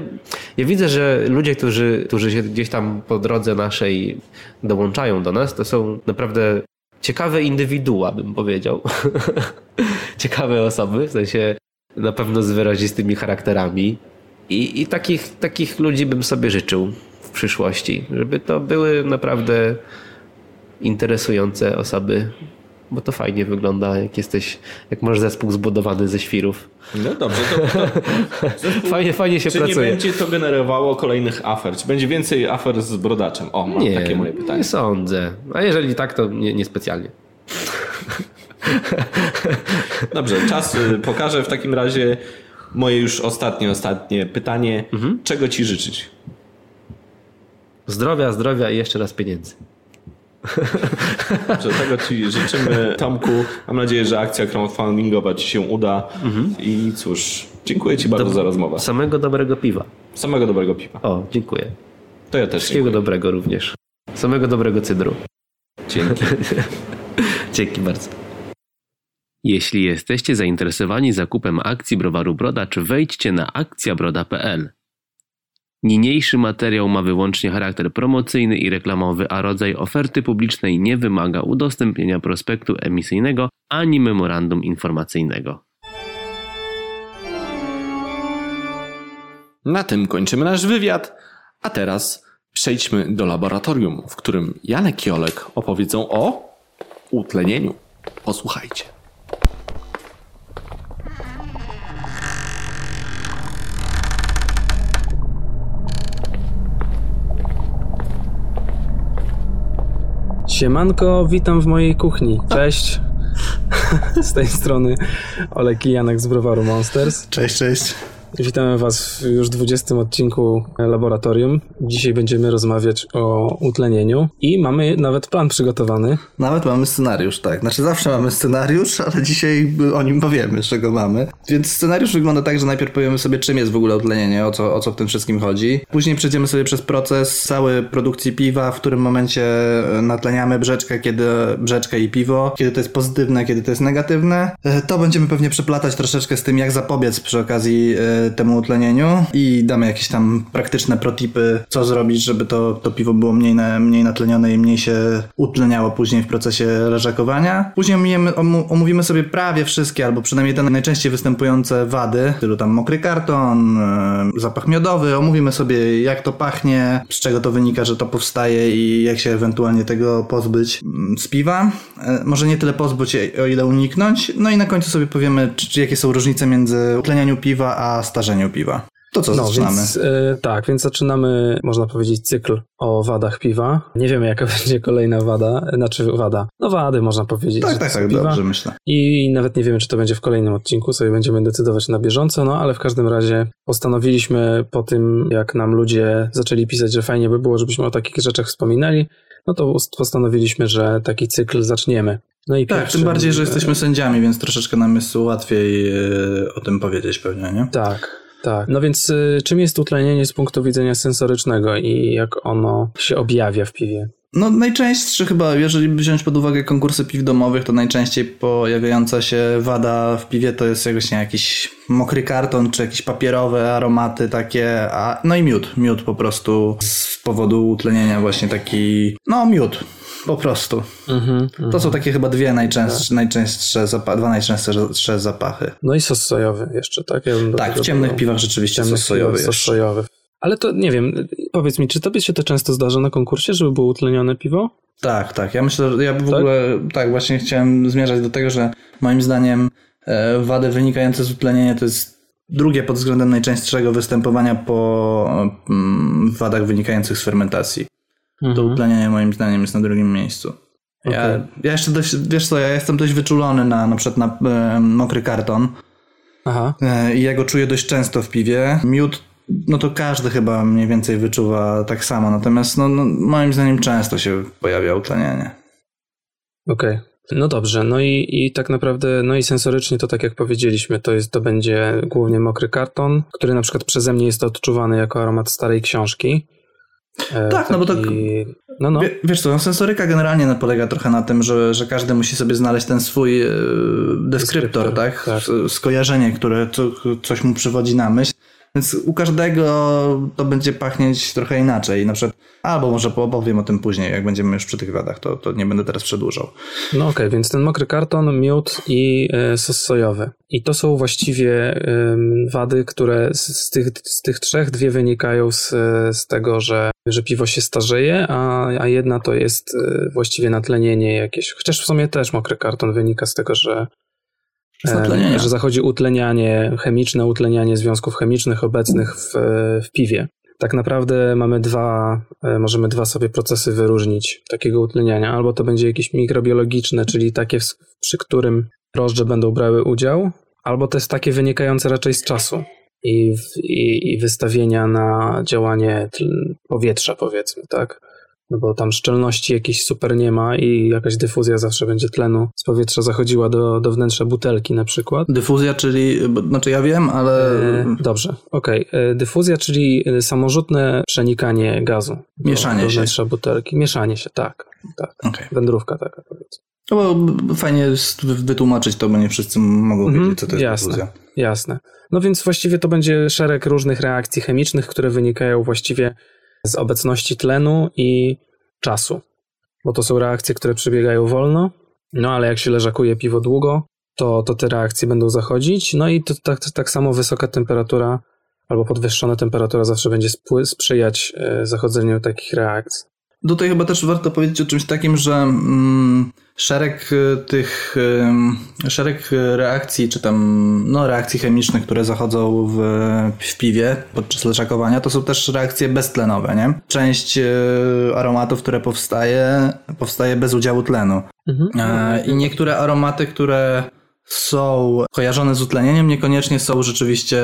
ja widzę, że ludzie, którzy, którzy się gdzieś tam po drodze naszej dołączają do nas, to są naprawdę ciekawe indywidua, bym powiedział. <laughs> ciekawe osoby, w sensie na pewno z wyrazistymi charakterami. I, i takich, takich ludzi bym sobie życzył w przyszłości, żeby to były naprawdę interesujące osoby, bo to fajnie wygląda, jak jesteś, jak masz zespół zbudowany ze świrów. No dobrze, to, to <laughs> Fajnie, fajnie się czy nie pracuje. będzie to generowało kolejnych afer? Czy będzie więcej afer z brodaczem? O, mam nie, takie moje pytanie. nie sądzę. A jeżeli tak, to nie, niespecjalnie. <laughs> Dobrze, czas y, pokaże w takim razie moje już ostatnie, ostatnie pytanie. Mhm. Czego ci życzyć? Zdrowia, zdrowia i jeszcze raz pieniędzy. Dobrze, tego ci życzymy, Tomku. Mam nadzieję, że akcja crowdfundingowa ci się uda. Mhm. I cóż, dziękuję ci bardzo za rozmowę. Samego dobrego piwa. Samego dobrego piwa. O, dziękuję. To ja też Wszystkiego dziękuję. dobrego również. Samego dobrego cydru. Dzięki. <laughs> Dzięki bardzo. Jeśli jesteście zainteresowani zakupem akcji browaru Brodacz, wejdźcie na akcjabroda.pl. Niniejszy materiał ma wyłącznie charakter promocyjny i reklamowy, a rodzaj oferty publicznej nie wymaga udostępnienia prospektu emisyjnego ani memorandum informacyjnego. Na tym kończymy nasz wywiad, a teraz przejdźmy do laboratorium, w którym Janek i Olek opowiedzą o utlenieniu. Posłuchajcie. Siemanko, witam w mojej kuchni. Cześć. <laughs> Z tej strony Olek Janek z browaru Monsters. Cześć, cześć. Witamy Was w już 20 odcinku Laboratorium. Dzisiaj będziemy rozmawiać o utlenieniu i mamy nawet plan przygotowany. Nawet mamy scenariusz, tak. Znaczy zawsze mamy scenariusz, ale dzisiaj o nim powiemy, czego mamy. Więc scenariusz wygląda tak, że najpierw powiemy sobie, czym jest w ogóle utlenienie, o co, o co w tym wszystkim chodzi. Później przejdziemy sobie przez proces cały produkcji piwa, w którym momencie e, natleniamy brzeczkę, kiedy brzeczkę i piwo, kiedy to jest pozytywne, kiedy to jest negatywne. E, To będziemy pewnie przeplatać troszeczkę z tym, jak zapobiec przy okazji e, temu utlenieniu i damy jakieś tam praktyczne protipy, co zrobić, żeby to, to piwo było mniej, na, mniej natlenione i mniej się utleniało później w procesie leżakowania. Później omijemy, omówimy sobie prawie wszystkie, albo przynajmniej te najczęściej występujące wady, w stylu tam mokry karton, zapach miodowy, omówimy sobie jak to pachnie, z czego to wynika, że to powstaje i jak się ewentualnie tego pozbyć mm, z piwa. E, Może nie tyle pozbyć, o ile uniknąć. No i na końcu sobie powiemy, czy, czy jakie są różnice między utlenianiu piwa a starzeniu piwa. To co, No, zaczynamy? więc e, tak, więc zaczynamy, można powiedzieć, cykl o wadach piwa. Nie wiemy, jaka <laughs> będzie kolejna wada, znaczy wada. No wady, można powiedzieć. Tak, tak, tak, piwa. dobrze myślę. I nawet nie wiemy, czy to będzie w kolejnym odcinku, sobie będziemy decydować na bieżąco, no ale w każdym razie postanowiliśmy po tym, jak nam ludzie zaczęli pisać, że fajnie by było, żebyśmy o takich rzeczach wspominali, no to postanowiliśmy, że taki cykl zaczniemy. No i Tak, tym bardziej, że jesteśmy sędziami, więc troszeczkę nam jest łatwiej e, o tym powiedzieć pewnie, nie? Tak, tak. No więc y, czym jest utlenienie z punktu widzenia sensorycznego i jak ono się objawia w piwie? No najczęstszy chyba, jeżeli wziąć pod uwagę konkursy piw domowych, to najczęściej pojawiająca się wada w piwie to jest jakoś, nie, jakiś mokry karton, czy jakieś papierowe aromaty takie, a, no i miód, miód po prostu z powodu utlenienia właśnie taki, no miód. Po prostu. Mhm, To są takie chyba dwie najczęstsze, najczęstsze zapachy, dwa najczęstsze zapachy. No i sos sojowy jeszcze, tak? Ja Tak, w ciemnych piwach rzeczywiście Ciemnych sos sojowy sos sojowy. Ale to nie wiem, powiedz mi, czy tobie się to często zdarza na konkursie, żeby było utlenione piwo? Tak, tak. Ja myślę, że ja w Tak? ogóle tak właśnie chciałem zmierzać do tego, że moim zdaniem e, wady wynikające z utlenienia to jest drugie pod względem najczęstszego występowania po mm, wadach wynikających z fermentacji. To Mhm. utlenienie moim zdaniem jest na drugim miejscu. Ja, Okej. ja jeszcze dość, wiesz co, ja jestem dość wyczulony na na przykład na e, mokry karton Aha. e, i ja go czuję dość często w piwie. Miód no to każdy chyba mniej więcej wyczuwa tak samo. Natomiast no, no moim zdaniem często się pojawia utlenianie. Okej. Okay. No dobrze, no i, i tak naprawdę, no i sensorycznie to tak jak powiedzieliśmy, to jest, to będzie głównie mokry karton, który na przykład przeze mnie jest odczuwany jako aromat starej książki. E, tak, taki... no bo to. No, no. Wiesz co, no, sensoryka generalnie polega trochę na tym, że, że każdy musi sobie znaleźć ten swój e, deskryptor, tak? tak? Skojarzenie, które co, coś mu przywodzi na myśl. Więc u każdego to będzie pachnieć trochę inaczej. Na przykład, albo może opowiem o tym później, jak będziemy już przy tych wadach, to, to nie będę teraz przedłużał. No okej, okay, więc ten mokry karton, miód i e, sos sojowy. I to są właściwie e, wady, które z, tych, z tych trzech dwie wynikają z, z tego, że, że piwo się starzeje, a, a jedna to jest e, właściwie natlenienie jakieś. Chociaż w sumie też mokry karton wynika z tego, że że zachodzi utlenianie chemiczne, utlenianie związków chemicznych obecnych w, w piwie. Tak naprawdę mamy dwa, e, możemy dwa sobie procesy wyróżnić takiego utleniania. Albo to będzie jakieś mikrobiologiczne, czyli takie, przy którym drożdże będą brały udział, albo to jest takie wynikające raczej z czasu i, i, i wystawienia na działanie powietrza, powiedzmy, tak? No bo tam szczelności jakiejś super nie ma i jakaś dyfuzja zawsze będzie tlenu z powietrza zachodziła do, do wnętrza butelki na przykład. Dyfuzja, czyli, znaczy ja wiem, ale... E, dobrze, okej. Okay. E, dyfuzja, czyli e, samorzutne przenikanie gazu Mieszanie do, do wnętrza się. butelki. Mieszanie się, tak. tak. Okay. Wędrówka taka powiedzmy. No bo fajnie jest wytłumaczyć to, bo nie wszyscy mogą -hmm. wiedzieć, co to jest jasne, dyfuzja. Jasne. No więc właściwie to będzie szereg różnych reakcji chemicznych, które wynikają właściwie z obecności tlenu i czasu, bo to są reakcje, które przebiegają wolno, no ale jak się leżakuje piwo długo, to, to te reakcje będą zachodzić, no i to, tak, tak samo wysoka temperatura albo podwyższona temperatura zawsze będzie sprzyjać e, zachodzeniu takich reakcji. Tutaj chyba też warto powiedzieć o czymś takim, że mm, szereg e, tych, szereg reakcji, czy tam no, reakcji chemicznych, które zachodzą w, w piwie podczas leczakowania, to są też reakcje beztlenowe, nie? Część e, aromatów, które powstaje, powstaje bez udziału tlenu. Mhm. E, I niektóre aromaty, które są kojarzone z utlenieniem, niekoniecznie są rzeczywiście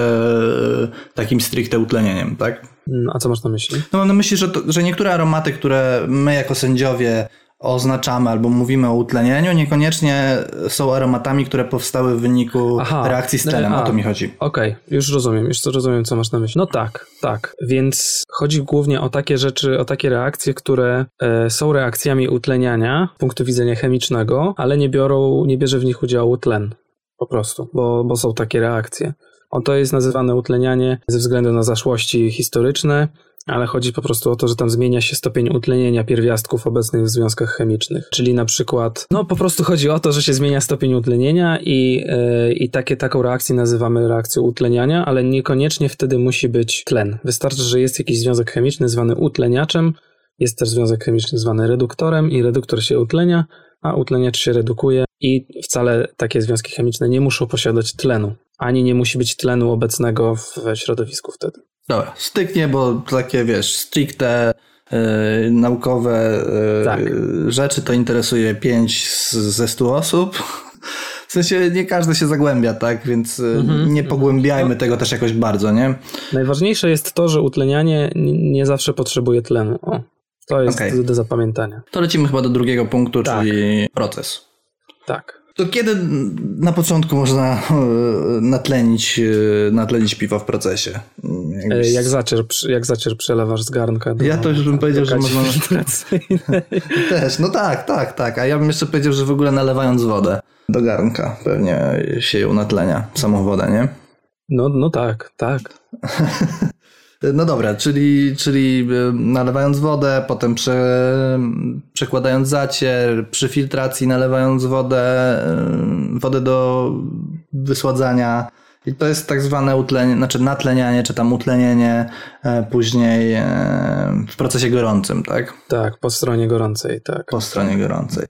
takim stricte utlenieniem, tak? No, a co masz na myśli? No mam na myśli, że, to, że niektóre aromaty, które my jako sędziowie oznaczamy albo mówimy o utlenieniu, niekoniecznie są aromatami, które powstały w wyniku Aha, reakcji z tlenem. O to mi chodzi. Okej, okay, już rozumiem, już rozumiem, co masz na myśli. No tak, tak. Więc chodzi głównie o takie rzeczy, o takie reakcje, które e, są reakcjami utleniania z punktu widzenia chemicznego, ale nie biorą, nie bierze w nich udziału tlen. Po prostu, bo, bo są takie reakcje. O, to jest nazywane utlenianie ze względu na zaszłości historyczne, ale chodzi po prostu o to, że tam zmienia się stopień utlenienia pierwiastków obecnych w związkach chemicznych. Czyli na przykład, no po prostu chodzi o to, że się zmienia stopień utlenienia i, yy, i takie, taką reakcję nazywamy reakcją utleniania, ale niekoniecznie wtedy musi być tlen. Wystarczy, że jest jakiś związek chemiczny zwany utleniaczem, jest też związek chemiczny zwany reduktorem i reduktor się utlenia, a utleniacz się redukuje i wcale takie związki chemiczne nie muszą posiadać tlenu, ani nie musi być tlenu obecnego w środowisku wtedy. Dobra, styknie, bo takie wiesz, stricte yy, naukowe yy, tak. rzeczy to interesuje 5 z, ze 100 osób. W sensie nie każdy się zagłębia, tak? Więc mm-hmm, nie pogłębiajmy mm-hmm. tego też jakoś bardzo, nie? Najważniejsze jest to, że utlenianie nie zawsze potrzebuje tlenu. O, to jest okay. do zapamiętania. To lecimy chyba do drugiego punktu, tak. czyli proces. Tak. To kiedy na początku można e, natlenić, e, natlenić piwo w procesie? Jakbyś... Jak zacier, jak zacier przelewasz z garnka. Do, ja to już bym powiedział, że można... <laughs> Też, no tak, tak, tak. A ja bym jeszcze powiedział, że w ogóle nalewając wodę do garnka pewnie się ją natlenia, samą wodę, nie? No, no tak, tak. <laughs> No dobra, czyli, czyli e, nalewając wodę, potem prze, przekładając zacier, przy filtracji nalewając wodę, e, wodę do wysładzania. I to jest tak zwane utlenie, znaczy natlenianie, czy tam utlenienie e, później w procesie gorącym, tak? Tak, po stronie gorącej, tak. Po stronie gorącej.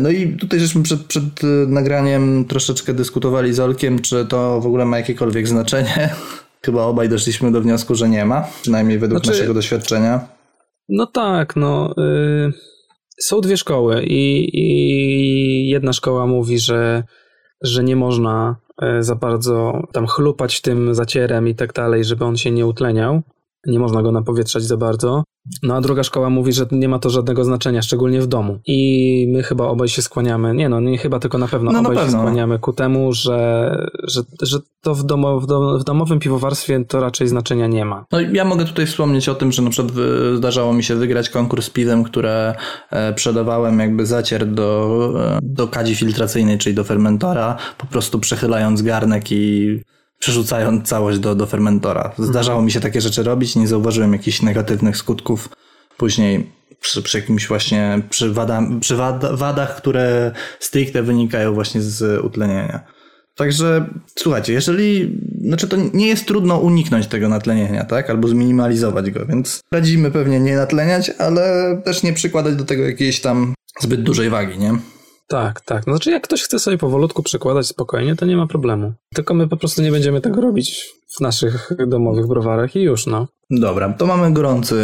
No i tutaj żeśmy przed, przed nagraniem troszeczkę dyskutowali z Olkiem, czy to w ogóle ma jakiekolwiek znaczenie. Chyba obaj doszliśmy do wniosku, że nie ma, przynajmniej według znaczy, naszego doświadczenia. No tak, no. Y, są dwie szkoły i, i jedna szkoła mówi, że że nie można e, za bardzo tam chlupać tym zacierem i tak dalej, żeby on się nie utleniał. Nie można go napowietrzać za bardzo. No a druga szkoła mówi, że nie ma to żadnego znaczenia, szczególnie w domu. I my chyba obaj się skłaniamy, nie no, nie chyba, tylko na pewno No, na obaj się pewno. skłaniamy ku temu, że, że, że to w, domo, w, dom, w domowym piwowarstwie to raczej znaczenia nie ma. No ja mogę tutaj wspomnieć o tym, że na przykład zdarzało mi się wygrać konkurs z piwem, które e, przedawałem jakby zacier do, e, do kadzi filtracyjnej, czyli do fermentora, po prostu przechylając garnek i przerzucając całość do, do fermentora. Zdarzało mi się takie rzeczy robić, nie zauważyłem jakichś negatywnych skutków później przy, przy jakimś właśnie, przy, wada, przy wad, wadach, które stricte wynikają właśnie z utlenienia. Także słuchajcie, jeżeli, znaczy to nie jest trudno uniknąć tego natlenienia, tak? Albo zminimalizować go, więc radzimy pewnie nie natleniać, ale też nie przykładać do tego jakiejś tam zbyt dużej wagi, nie? Tak, tak. No, znaczy, jak ktoś chce sobie powolutku przykładać spokojnie, to nie ma problemu. Tylko my po prostu nie będziemy tego robić w naszych domowych browarach i już, no. Dobra, to mamy gorący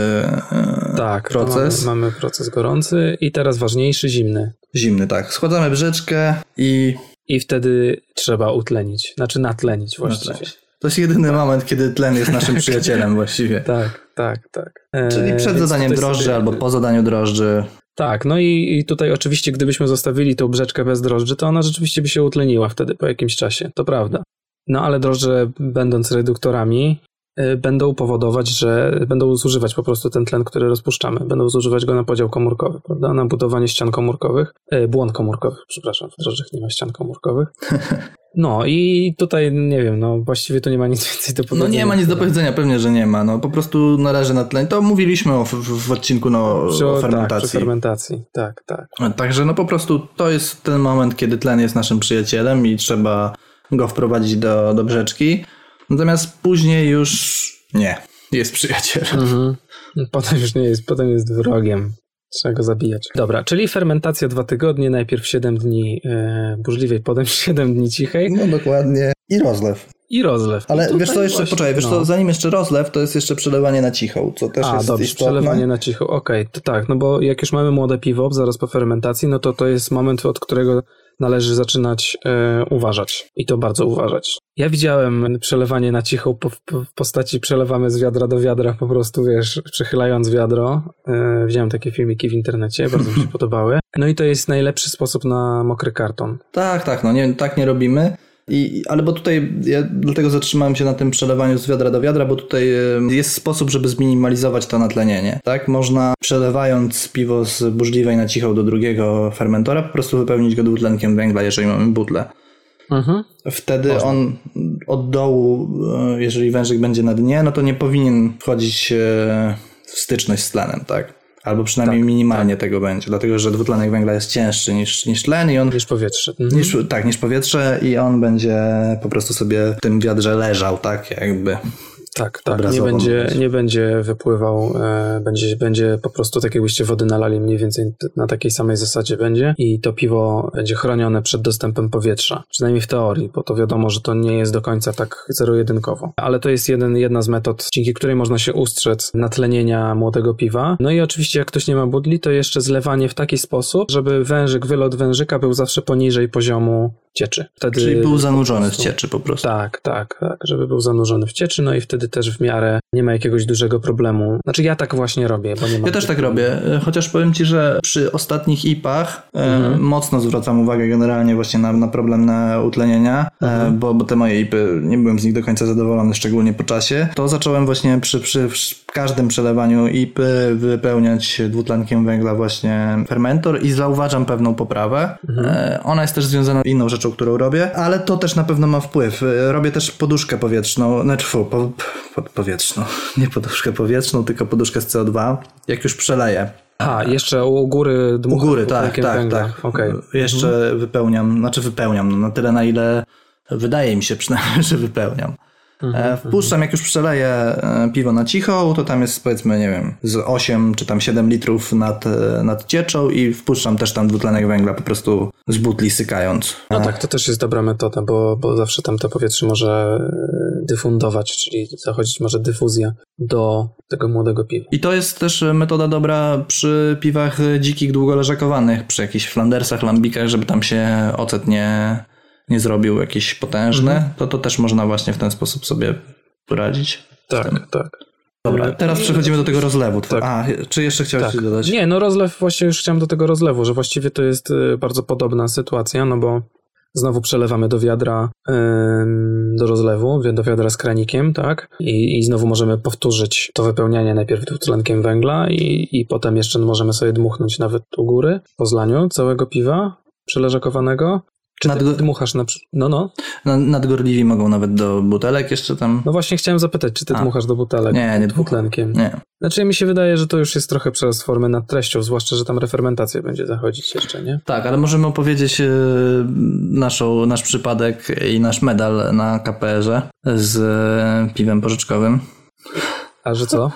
e, Tak, proces. Mamy, mamy proces gorący i teraz ważniejszy, zimny. Zimny, tak. Schładzamy brzeczkę i I wtedy trzeba utlenić, znaczy natlenić właściwie. to jest jedyny moment, kiedy tlen jest naszym przyjacielem właściwie. <laughs> Tak, tak, tak. E, Czyli przed więc zadaniem drożdży sobie- albo po zadaniu drożdży. Tak, no i, i tutaj oczywiście gdybyśmy zostawili tą brzeczkę bez drożdży, to ona rzeczywiście by się utleniła wtedy po jakimś czasie, to prawda. No ale drożdże będąc reduktorami y, będą powodować, że będą zużywać po prostu ten tlen, który rozpuszczamy. Będą zużywać go na podział komórkowy, prawda? Na budowanie ścian komórkowych, y, błon komórkowych, przepraszam, w drożdżach nie ma ścian komórkowych. <laughs> No i tutaj nie wiem, no właściwie tu nie ma nic <laughs> więcej do No powiedzenia. nie ma nic do powiedzenia, pewnie, że nie ma. No po prostu należy na tlen. To mówiliśmy o, w, w, odcinku no, Przy, o Tak, fermentacji. fermentacji, tak, tak. Także no po prostu to jest ten moment, kiedy tlen jest naszym przyjacielem i trzeba go wprowadzić do, do brzeczki. Natomiast później już nie, jest przyjacielem. Mhm. Potem już nie jest, potem jest wrogiem. Trzeba go zabijać. Dobra, czyli fermentacja dwa tygodnie, najpierw 7 dni e, burzliwej, potem <laughs> 7 dni cichej No dokładnie. I rozlew. i rozlew. I Ale tutaj wiesz co, jeszcze właśnie- poczekaj, wiesz no. co, zanim jeszcze rozlew, to jest jeszcze przelewanie na cichą, co też A, jest dobrze, istotne. przelewanie na cicho. Okej, to tak, no bo jak już mamy młode piwo, zaraz po fermentacji, no to to jest moment, od którego należy zaczynać e, uważać. I to bardzo uważać. Ja widziałem przelewanie na cicho po, po, w postaci przelewamy z wiadra do wiadra, po prostu, wiesz, przechylając wiadro. E, widziałem takie filmiki w internecie, bardzo mi się <laughs> podobały. No i to jest najlepszy sposób na mokry karton. Tak, tak, no nie, tak nie robimy. I, ale bo tutaj, ja dlatego zatrzymałem się na tym przelewaniu z wiadra do wiadra, bo tutaj jest sposób, żeby zminimalizować to natlenienie. Tak, można przelewając piwo z burzliwej na cichą do drugiego fermentora, po prostu wypełnić go dwutlenkiem węgla, jeżeli mamy butlę. Mhm. Wtedy on od dołu, e, jeżeli wężyk będzie na dnie, no to nie powinien wchodzić e, w styczność z tlenem, tak? Albo przynajmniej minimalnie tego będzie, dlatego że dwutlenek węgla jest cięższy niż, niż tlen i on Niż powietrze. Mhm. niż, tak, niż powietrze i on będzie po prostu sobie w tym wiadrze leżał, tak jakby. Tak, tak. Nie będzie, nie będzie wypływał, e, będzie, będzie po prostu tak jakbyście wody nalali mniej więcej na takiej samej zasadzie będzie i to piwo będzie chronione przed dostępem powietrza. Przynajmniej w teorii, bo to wiadomo, że to nie jest do końca tak zero-jedynkowo. Ale to jest jeden, jedna z metod, dzięki której można się ustrzec natlenienia młodego piwa. No i oczywiście jak ktoś nie ma budli, to jeszcze zlewanie w taki sposób, żeby wężyk, wylot wężyka był zawsze poniżej poziomu cieczy. Wtedy Czyli był zanurzony w prostu- cieczy po prostu. tak, tak, tak, żeby był zanurzony w cieczy, no i wtedy też w miarę nie ma jakiegoś dużego problemu. Znaczy ja tak właśnie robię, bo nie mam... Ja też tak robię, e, chociaż powiem Ci, że przy ostatnich IPach e, Mhm. mocno zwracam uwagę generalnie właśnie na, na problem na utlenienia, Mhm. e, bo, bo te moje IPy, nie byłem z nich do końca zadowolony, szczególnie po czasie. To zacząłem właśnie przy, przy, przy każdym przelewaniu IPy wypełniać dwutlenkiem węgla właśnie fermentor i zauważam pewną poprawę. Mhm. E, Ona jest też związana z inną rzeczą, którą robię, ale to też na pewno ma wpływ. E, Robię też poduszkę powietrzną, znaczy fu, po, po, powietrzną, <laughs> nie poduszkę powietrzną, tylko poduszkę z CO2, jak już przeleję. A, jeszcze u góry U dmucham góry, tak, tak, węgla. tak. Okej. Jeszcze wypełniam, znaczy wypełniam, no na tyle na ile wydaje mi się przynajmniej, <laughs> że wypełniam. E, Wpuszczam, jak już przeleję e, piwo na cichą, to tam jest powiedzmy, nie wiem, z 8 czy tam 7 litrów nad, e, nad cieczą i wpuszczam też tam dwutlenek węgla po prostu z butli sykając. No tak, to też jest dobra metoda, bo, bo zawsze tam to powietrze może dyfundować, czyli zachodzić może dyfuzja do tego młodego piwa. I to jest też metoda dobra przy piwach dzikich, długo leżakowanych, przy jakichś flandersach, lambikach, żeby tam się ocet nie, nie zrobił jakiś potężny, Mhm. to to też można właśnie w ten sposób sobie poradzić. Tak, tak. Dobra, teraz przechodzimy do tego rozlewu. Tak. A, czy jeszcze chciałeś Tak. coś dodać? Nie, no rozlew, właśnie już chciałem do tego rozlewu, że właściwie to jest y, bardzo podobna sytuacja, no bo znowu przelewamy do wiadra, do rozlewu, do wiadra z kranikiem, tak? I, I znowu możemy powtórzyć to wypełnianie najpierw dwutlenkiem węgla i, i potem jeszcze możemy sobie dmuchnąć nawet u góry po zlaniu całego piwa przeleżakowanego. Czy ty Nadgo- dmuchasz na... No, no. No, nadgorliwi mogą nawet do butelek jeszcze tam. No właśnie chciałem zapytać, czy ty A. dmuchasz do butelek Nie, nie dwutlenkiem? Nie. Znaczy mi się wydaje, że to już jest trochę przerost formy nad treścią, zwłaszcza, że tam refermentacja będzie zachodzić jeszcze, nie? Tak, ale możemy opowiedzieć e, naszą, nasz przypadek i nasz medal na KPR-ze z e, piwem porzeczkowym. A że co?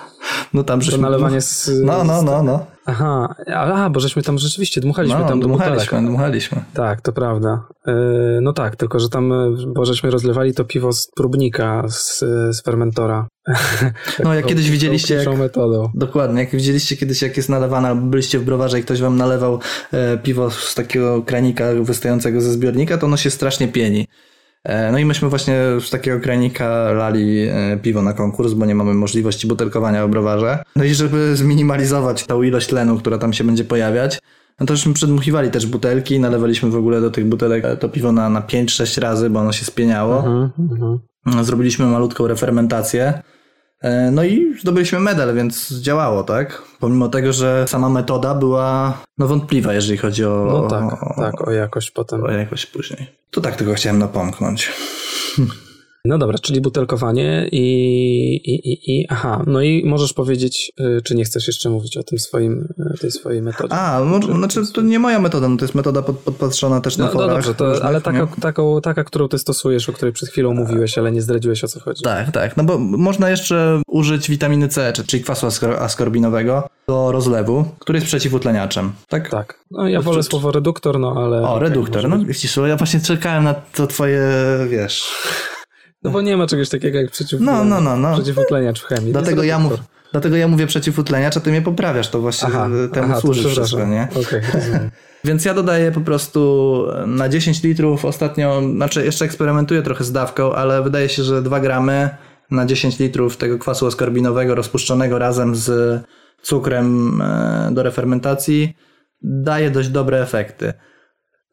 No tam To żeśmy... nalewanie z... No, no, no, no. Aha, a, bo żeśmy tam rzeczywiście dmuchaliśmy No, tam do dmuchaliśmy, dmuchaliśmy. Tak, to prawda. Yy, no tak, tylko że tam, yy, bo żeśmy rozlewali to piwo z próbnika, z, z fermentora. <laughs> No, jak kiedyś widzieliście, jak, metodą. dokładnie, jak widzieliście kiedyś, jak jest nalewane, albo byliście w browarze i ktoś wam nalewał e, piwo z takiego kranika wystającego ze zbiornika, to ono się strasznie pieni. E, no i myśmy właśnie z takiego kranika lali e, piwo na konkurs, bo nie mamy możliwości butelkowania w browarze. No i żeby zminimalizować tą ilość tlenu, która tam się będzie pojawiać, no to żeśmy przedmuchiwali też butelki, nalewaliśmy w ogóle do tych butelek e, to piwo na, na 5-6 razy, bo ono się spieniało. Mhm, mhm. Zrobiliśmy malutką refermentację. E, No i zdobyliśmy medal, więc działało, tak? Pomimo tego, że sama metoda była no, wątpliwa, jeżeli chodzi o, No tak, o, tak, o jakość potem. o jakość później. To tak tylko chciałem napomknąć. <laughs> No dobra, czyli butelkowanie i, i, i, i aha, no i możesz powiedzieć, yy, czy nie chcesz jeszcze mówić o tym swoim, yy, tej swojej metodzie. A, może, znaczy to nie moja metoda, no to jest metoda pod, podpatrzona też na No, no forach. dobrze, to, różnych, ale taka, taką, taka, którą ty stosujesz, o której przed chwilą mówiłeś, ale nie zdradziłeś o co chodzi. Tak, tak. No bo można jeszcze użyć witaminy C, czy- czyli kwasu askor- askorbinowego do rozlewu, który jest przeciwutleniaczem. Tak? Tak. No ja wolę słowo reduktor, no ale... O, okej, reduktor. może No widzisz, ja właśnie czekałem na to twoje, wiesz... No bo nie ma czegoś takiego jak przeciw... No, no, no, no. przeciwutleniacz w chemii. Dlatego ja, mów, dlatego ja mówię przeciwutleniacz, a ty mnie poprawiasz, to właśnie Aha, temu aha, służy wszystko, nie? <laughs> Rozumiem. Więc ja dodaję po prostu na 10 litrów ostatnio, znaczy jeszcze eksperymentuję trochę z dawką, ale wydaje się, że 2 gramy na 10 litrów tego kwasu askorbinowego rozpuszczonego razem z cukrem e, do refermentacji daje dość dobre efekty.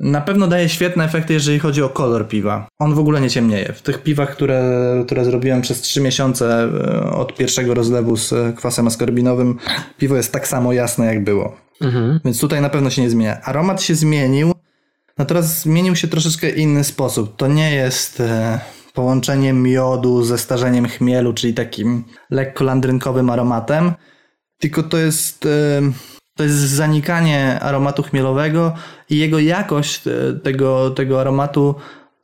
Na pewno daje świetne efekty, jeżeli chodzi o kolor piwa. On w ogóle nie ciemnieje. W tych piwach, które, które zrobiłem przez 3 miesiące e, od pierwszego rozlewu z kwasem askorbinowym, piwo jest tak samo jasne, jak było. Mhm. Więc tutaj na pewno się nie zmienia. Aromat się zmienił, natomiast zmienił się troszeczkę inny sposób. To nie jest e, połączenie miodu ze starzeniem chmielu, czyli takim lekko landrynkowym aromatem, tylko to jest, e, to jest zanikanie aromatu chmielowego i jego jakość e, tego, tego aromatu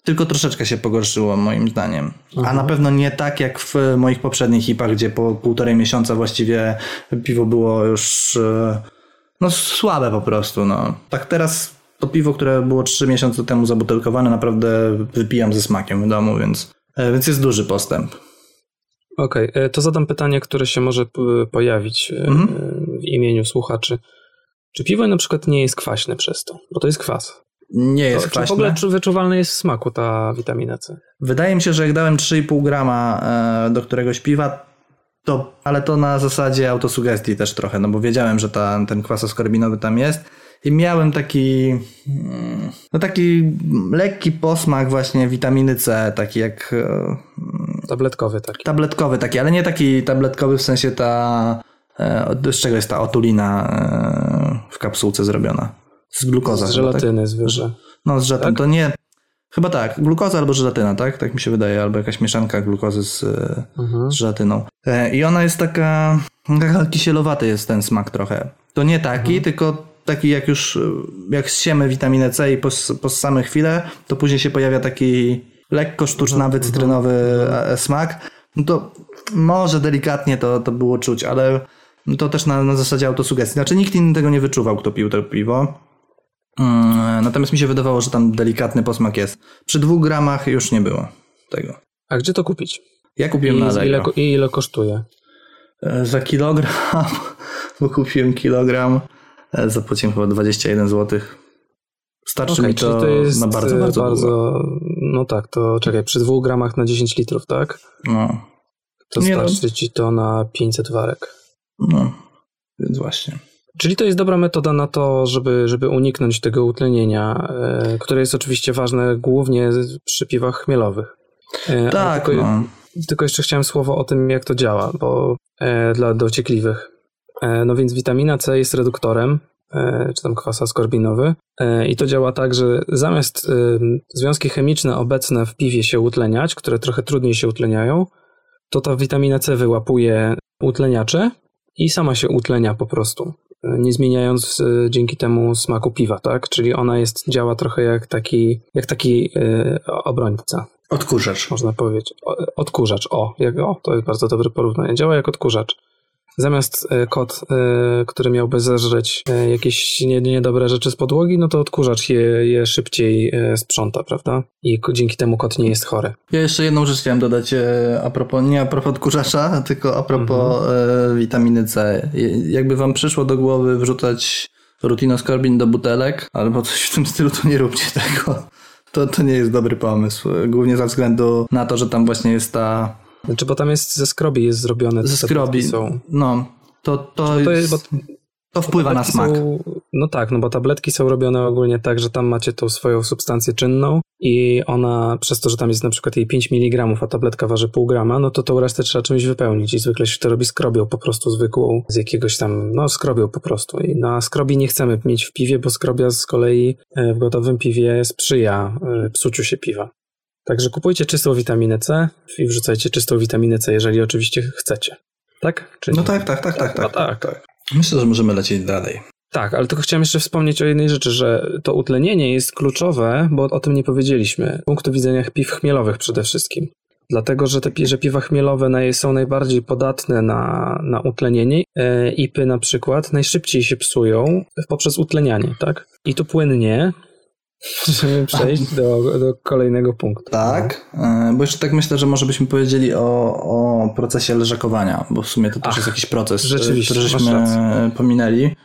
tylko troszeczkę się pogorszyło moim zdaniem. A na pewno nie tak jak w moich poprzednich hipach, gdzie po półtorej miesiąca właściwie piwo było już e, no słabe po prostu. No. Tak teraz to piwo, które było 3 miesiące temu zabutelkowane, naprawdę wypijam ze smakiem w domu, więc, e, więc jest duży postęp. Okej, e, to zadam pytanie, które się może pojawić Mhm. w imieniu słuchaczy. Czy piwo na przykład nie jest kwaśne przez to? Bo to jest kwas. Nie jest to, czy kwaśne. w ogóle czy wyczuwalna jest w smaku ta witamina C? Wydaje mi się, że jak dałem 3,5 grama e, do któregoś piwa, to, ale to na zasadzie autosugestii też trochę, no bo wiedziałem, że ta, ten kwas askorbinowy tam jest i miałem taki mm, no taki lekki posmak właśnie witaminy C, taki jak e, Tabletkowy taki. tabletkowy taki, ale nie taki tabletkowy w sensie ta z czego jest ta otulina e, w kapsułce zrobiona? Z glukoza Z tak? żelatyny zwierzę. No z żelatyną, to nie chyba tak, glukoza albo żelatyna, tak? Tak mi się wydaje, albo jakaś mieszanka glukozy z, e, Mhm. z żelatyną. E, I ona jest taka, taka kisielowaty jest ten smak trochę. To nie taki, tylko taki jak już, e, jak zsiemy witaminę C i po, po same chwilę, to później się pojawia taki lekko sztucznawy, cytrynowy e, smak. No to może delikatnie to, to było czuć, ale to też na, na zasadzie autosugestii. Znaczy nikt inny tego nie wyczuwał, kto pił to piwo. Mm, Natomiast mi się wydawało, że tam delikatny posmak jest. Przy dwóch gramach już nie było tego. A gdzie to kupić? Ja kupiłem I, na ile, Allegro. ko- I ile kosztuje? E, Za kilogram, <laughs> bo kupiłem kilogram, e, zapłaciłem chyba 21 zł. Starczy Okej, mi to, to jest na bardzo, e, bardzo, bardzo. No tak, to czekaj, przy dwóch gramach na 10 litrów, tak? No, To Nie no. starczy ci to na 500 warek. No, więc właśnie. Czyli to jest dobra metoda na to, żeby, żeby uniknąć tego utlenienia, e, które jest oczywiście ważne głównie przy piwach chmielowych. E, Tak, tylko, no. tylko jeszcze chciałem słowo o tym, jak to działa, bo e, dla dociekliwych. No więc witamina C jest reduktorem, czy tam kwas askorbinowy e, i to działa tak, że zamiast związki chemiczne obecne w piwie się utleniać, które trochę trudniej się utleniają, to ta witamina C wyłapuje utleniacze i sama się utlenia po prostu, e, nie zmieniając e, dzięki temu smaku piwa, tak? Czyli ona jest, działa trochę jak taki, jak taki e, obrońca, Odkurzacz. można powiedzieć. Odkurzacz, o, jak, o, to jest bardzo dobre porównanie. Działa jak odkurzacz. Zamiast e, kot, e, który miałby zeżreć e, jakieś nie- niedobre rzeczy z podłogi, no to odkurzacz je, je szybciej sprząta, prawda? I dzięki temu kot nie jest chory. Ja jeszcze jedną rzecz chciałem dodać a propos, nie a propos odkurzacza, <laughs> tylko a propos e, witaminy C. Jakby wam przyszło do głowy wrzucać rutinoskorbin do butelek albo coś w tym stylu, to nie róbcie tego. To, to nie jest dobry pomysł. Głównie ze względu na to, że tam właśnie jest ta Znaczy, bo tam jest ze skrobi jest zrobione. ze skrobi. Są. No, to, to, To jest, bo to wpływa na smak. Są, no tak, no bo tabletki są robione ogólnie tak, że tam macie tą swoją substancję czynną i ona, przez to, że tam jest na przykład jej 5 mg, a tabletka waży pół grama, no to tą resztę trzeba czymś wypełnić i zwykle się to robi skrobią po prostu zwykłą, z jakiegoś tam, no skrobią po prostu. I na skrobi nie chcemy mieć w piwie, bo skrobia z kolei e, w gotowym piwie sprzyja e, psuciu się piwa. Także kupujcie czystą witaminę C i wrzucajcie czystą witaminę C, jeżeli oczywiście chcecie. Tak? Czy No tak, tak, tak, tak, No tak, tak. Myślę, że możemy lecieć dalej. Tak, ale tylko chciałem jeszcze wspomnieć o jednej rzeczy, że to utlenienie jest kluczowe, bo o tym nie powiedzieliśmy, z punktu widzenia piw chmielowych przede wszystkim. Dlatego, że te że piwa chmielowe są najbardziej podatne na, na utlenienie. E, IPy na przykład najszybciej się psują poprzez utlenianie, tak? I tu płynnie, żeby przejść do, do kolejnego punktu. Tak, e, bo jeszcze tak myślę, że może byśmy powiedzieli o, o procesie leżakowania, bo w sumie to też Ach, jest jakiś proces, e, który żeśmy rację. pominęli,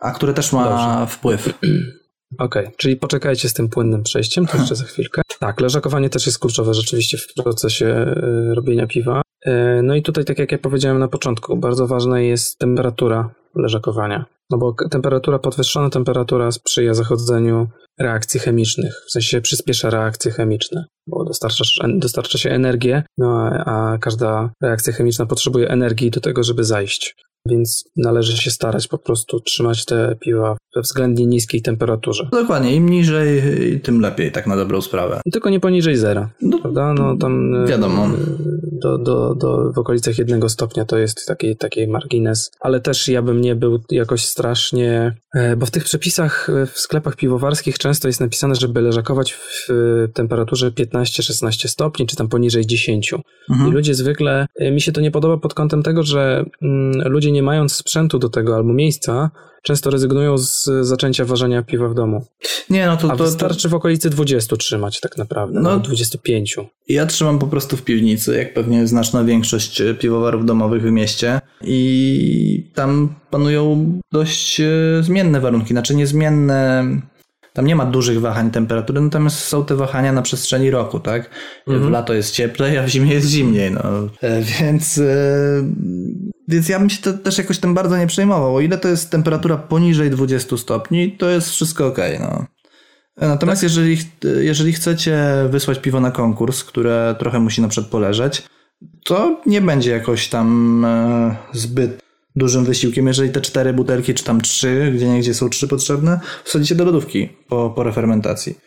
a który też ma Dobrze. wpływ. <clears throat> Okej, czyli poczekajcie z tym płynnym przejściem, to jeszcze za chwilkę. Tak, leżakowanie też jest kluczowe rzeczywiście w procesie e, robienia piwa. E, No i tutaj, tak jak ja powiedziałem na początku, bardzo ważna jest temperatura leżakowania. No bo temperatura, podwyższona temperatura sprzyja zachodzeniu reakcji chemicznych, w sensie przyspiesza reakcje chemiczne, bo dostarcza, dostarcza się energię, no a, a każda reakcja chemiczna potrzebuje energii do tego, żeby zajść. Więc należy się starać po prostu trzymać te piwa we względnie niskiej temperaturze. Dokładnie, im niżej, tym lepiej, tak na dobrą sprawę. Tylko nie poniżej zera, No, prawda? No tam e, Wiadomo. Do, do, do, w okolicach jednego stopnia to jest taki, taki margines, ale też ja bym nie był jakoś strasznie, bo w tych przepisach e, w sklepach piwowarskich często jest napisane, żeby leżakować w e, temperaturze 15-16 stopni, czy tam poniżej 10. I Mhm. ludzie zwykle, e, mi się to nie podoba pod kątem tego, że mm, ludzie nie mając sprzętu do tego albo miejsca, często rezygnują z zaczęcia ważenia piwa w domu. Nie, no to, to wystarczy w okolicy 20 trzymać tak naprawdę, No. no 25. ja trzymam po prostu w piwnicy, jak pewnie znaczna większość e, piwowarów domowych w mieście i tam panują dość e, zmienne warunki, znaczy niezmienne... Tam nie ma dużych wahań temperatury, natomiast są te wahania na przestrzeni roku, tak? W lato jest cieplej, a w zimie jest zimniej, no. E, Więc, e, więc ja bym się te, też jakoś tym bardzo nie przejmował. O ile to jest temperatura poniżej 20 stopni, to jest wszystko ok, no. Natomiast jeżeli, ch- jeżeli chcecie wysłać piwo na konkurs, które trochę musi na przykład poleżeć, to nie będzie jakoś tam e, zbyt dużym wysiłkiem, jeżeli te cztery butelki, czy tam trzy, gdzie niegdzie są trzy potrzebne, wsadzicie do lodówki po, po refermentacji.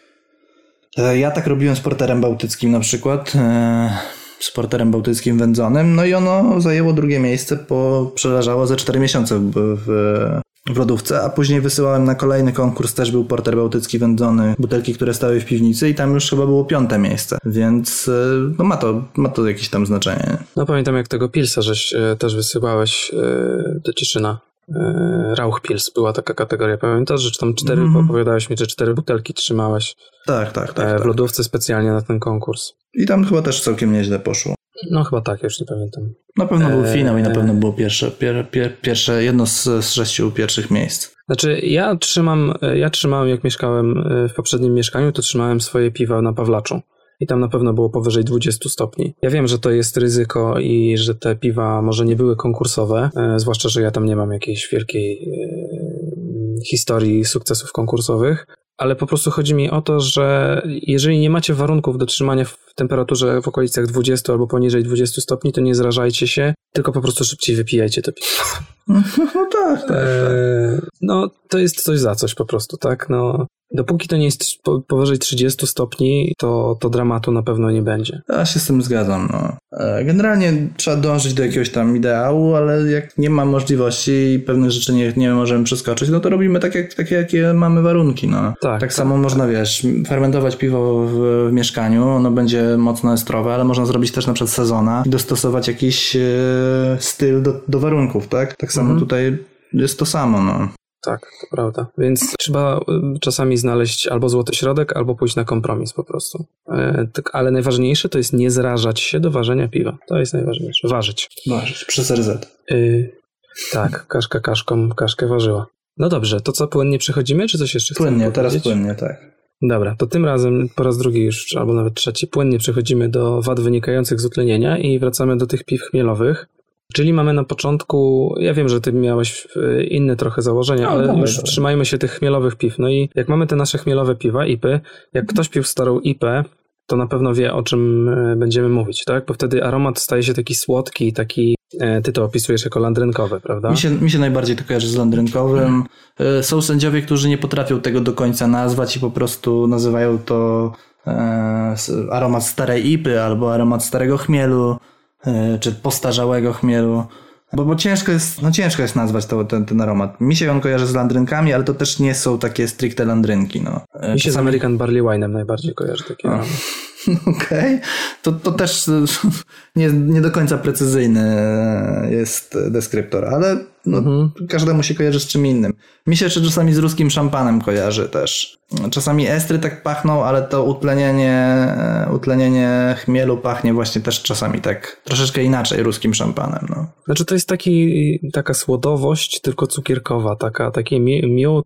E, Ja tak robiłem z porterem bałtyckim na przykład, e, z porterem bałtyckim wędzonym, no i ono zajęło drugie miejsce, po przeleżało ze 4 miesiące w, w, w lodówce, a później wysyłałem na kolejny konkurs, też był porter bałtycki wędzony, butelki, które stały w piwnicy i tam już chyba było piąte miejsce, więc e, no ma to, ma to jakieś tam znaczenie. nie? No pamiętam jak tego Pilsa żeś e, też wysyłałeś e, do Cieszyna. E, Rauch Pils była taka kategoria. Pamiętasz, że tam cztery, Mhm. opowiadałeś mi, że cztery butelki trzymałeś Tak, tak, tak. e, w tak. lodówce specjalnie na ten konkurs. I tam chyba też całkiem nieźle poszło. No chyba tak, już nie pamiętam. Na pewno był Eee. finał i na pewno było pierwsze, pier, pier, pierwsze jedno z, z sześciu pierwszych miejsc. Znaczy, ja trzymam, ja trzymałem, jak mieszkałem w poprzednim mieszkaniu, to trzymałem swoje piwa na Pawlaczu. I tam na pewno było powyżej 20 stopni. Ja wiem, że to jest ryzyko i że te piwa może nie były konkursowe, e, zwłaszcza, że ja tam nie mam jakiejś wielkiej e, historii sukcesów konkursowych, ale po prostu chodzi mi o to, że jeżeli nie macie warunków do trzymania w temperaturze w okolicach 20 albo poniżej 20 stopni, to nie zrażajcie się, tylko po prostu szybciej wypijajcie to piwo. <laughs> No tak, tak, tak. no to jest coś za coś po prostu, tak? No, dopóki to nie jest powyżej 30 stopni, to, to dramatu na pewno nie będzie. Ja się z tym zgadzam. No. E, generalnie trzeba dążyć do jakiegoś tam ideału, ale jak nie ma możliwości i pewnych rzeczy nie, nie możemy przeskoczyć, no to robimy tak, jak, takie, jakie mamy warunki. No. Tak, tak, tak samo tak, można, wiesz, fermentować piwo w, w, mieszkaniu, ono będzie mocno estrowe, ale można zrobić też na przykład sezona i dostosować jakiś e, styl do, do warunków, tak? Tak samo mhm. tutaj jest to samo, no. Tak, to prawda. Więc trzeba y, czasami znaleźć albo złoty środek, albo pójść na kompromis po prostu. E, tak, ale najważniejsze to jest nie zrażać się do ważenia piwa. To jest najważniejsze. Ważyć. Ważyć, przez RZ. Y, tak, kaszka kaszką kaszkę ważyła. No dobrze, to co, płynnie przechodzimy, czy coś jeszcze Płynnie, teraz płynnie, tak. Dobra, to tym razem po raz drugi już, albo nawet trzeci, płynnie przechodzimy do wad wynikających z utlenienia i wracamy do tych piw chmielowych. Czyli mamy na początku, ja wiem, że ty miałeś e, inne trochę założenia, no, ale już trzymajmy się tych chmielowych piw. No i jak mamy te nasze chmielowe piwa, IPy, jak ktoś pił starą IPę, to na pewno wie, o czym e, będziemy mówić, tak? Bo wtedy aromat staje się taki słodki, taki, e, ty to opisujesz jako landrynkowy, prawda? Mi się, mi się najbardziej to kojarzy z landrynkowym. Są sędziowie, którzy nie potrafią tego do końca nazwać i po prostu nazywają to aromat starej ipy albo aromat starego chmielu. E, czy postarzałego chmielu. Bo, bo ciężko jest, no ciężko jest nazwać to, ten, ten aromat. Mi się on kojarzy z landrynkami, ale to też nie są takie stricte landrynki. No. E, Mi się z American Barley Wine'em najbardziej kojarzy takie aromat. <laughs> Okej, okay. to, to też <laughs> nie, nie do końca precyzyjny jest deskryptor, ale no, mhm. każdemu się kojarzy z czym innym. Mi się jeszcze czasami z ruskim szampanem kojarzy też. Czasami estry tak pachną, ale to utlenienie, utlenienie chmielu pachnie właśnie też czasami tak troszeczkę inaczej ruskim szampanem. No. Znaczy to jest taki, taka słodowość, tylko cukierkowa, taka, taki miód,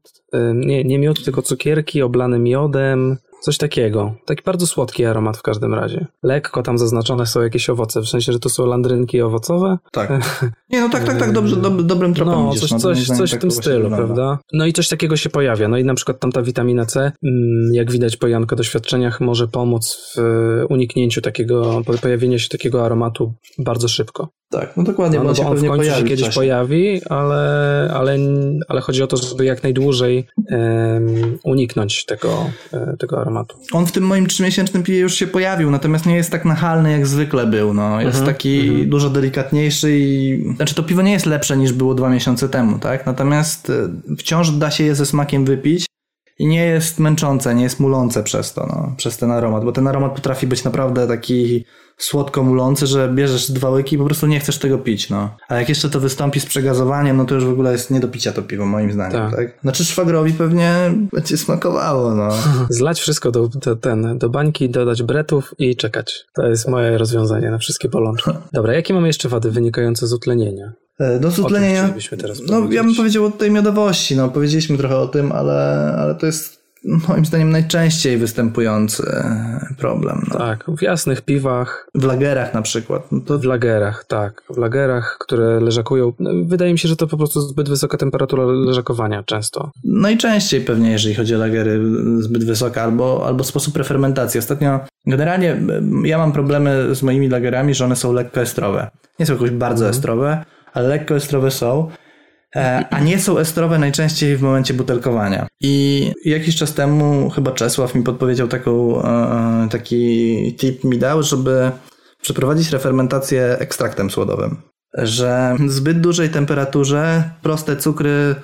nie, nie miód, tylko cukierki oblane miodem, Coś takiego. Taki bardzo słodki aromat w każdym razie. Lekko tam zaznaczone są jakieś owoce, w sensie, że to są landrynki owocowe. Tak. <laughs> Nie, no tak, tak, tak, dobrze, do, dobrym tropem No, idziesz, coś, no, coś, coś tak w tym stylu, prawda? No i coś takiego się pojawia. No i na przykład tam ta witamina C, mm, jak widać po Janko doświadczeniach, może pomóc w uniknięciu takiego, pojawienia się takiego aromatu bardzo szybko. Tak, no dokładnie, no, bo, on, w końcu się kiedyś pojawi, ale, ale, ale chodzi o to, żeby jak najdłużej um, uniknąć tego, e, tego aromatu. On w tym moim trzymiesięcznym piwie już się pojawił, natomiast nie jest tak nachalny jak zwykle był. No. Jest mhm, taki mhm. dużo delikatniejszy i... Znaczy to piwo nie jest lepsze niż było dwa miesiące temu, tak? Natomiast e, wciąż da się je ze smakiem wypić i nie jest męczące, nie jest mulące przez to, no, przez ten aromat, bo ten aromat potrafi być naprawdę taki słodko mulący, że bierzesz dwa łyki i po prostu nie chcesz tego pić, no. A jak jeszcze to wystąpi z przegazowaniem, no to już w ogóle jest nie do picia to piwo, moim zdaniem, tak? tak? Znaczy szwagrowi pewnie będzie smakowało, no. <laughs> Zlać wszystko do, do, ten, do bańki, dodać bretów i czekać. To jest moje rozwiązanie na wszystkie bolączki. <laughs> Dobra, jakie mamy jeszcze wady wynikające z utlenienia? E, do zutlenienia. No, ja bym powiedział o tej miodowości. No, powiedzieliśmy trochę o tym, ale, ale to jest moim zdaniem najczęściej występujący problem. No. Tak, w jasnych piwach. W lagerach na przykład. No to... W lagerach, tak. W lagerach, które leżakują. No, wydaje mi się, że to po prostu zbyt wysoka temperatura leżakowania często. Najczęściej pewnie, jeżeli chodzi o lagery, zbyt wysoka albo, albo sposób refermentacji. Ostatnio generalnie ja mam problemy z moimi lagerami, że one są lekko estrowe. Nie są jakoś bardzo mhm. estrowe, ale lekko estrowe są. E, a nie są estrowe najczęściej w momencie butelkowania. I jakiś czas temu chyba Czesław mi podpowiedział taką, e, taki tip mi dał, żeby przeprowadzić refermentację ekstraktem słodowym. Że w zbyt dużej temperaturze proste cukry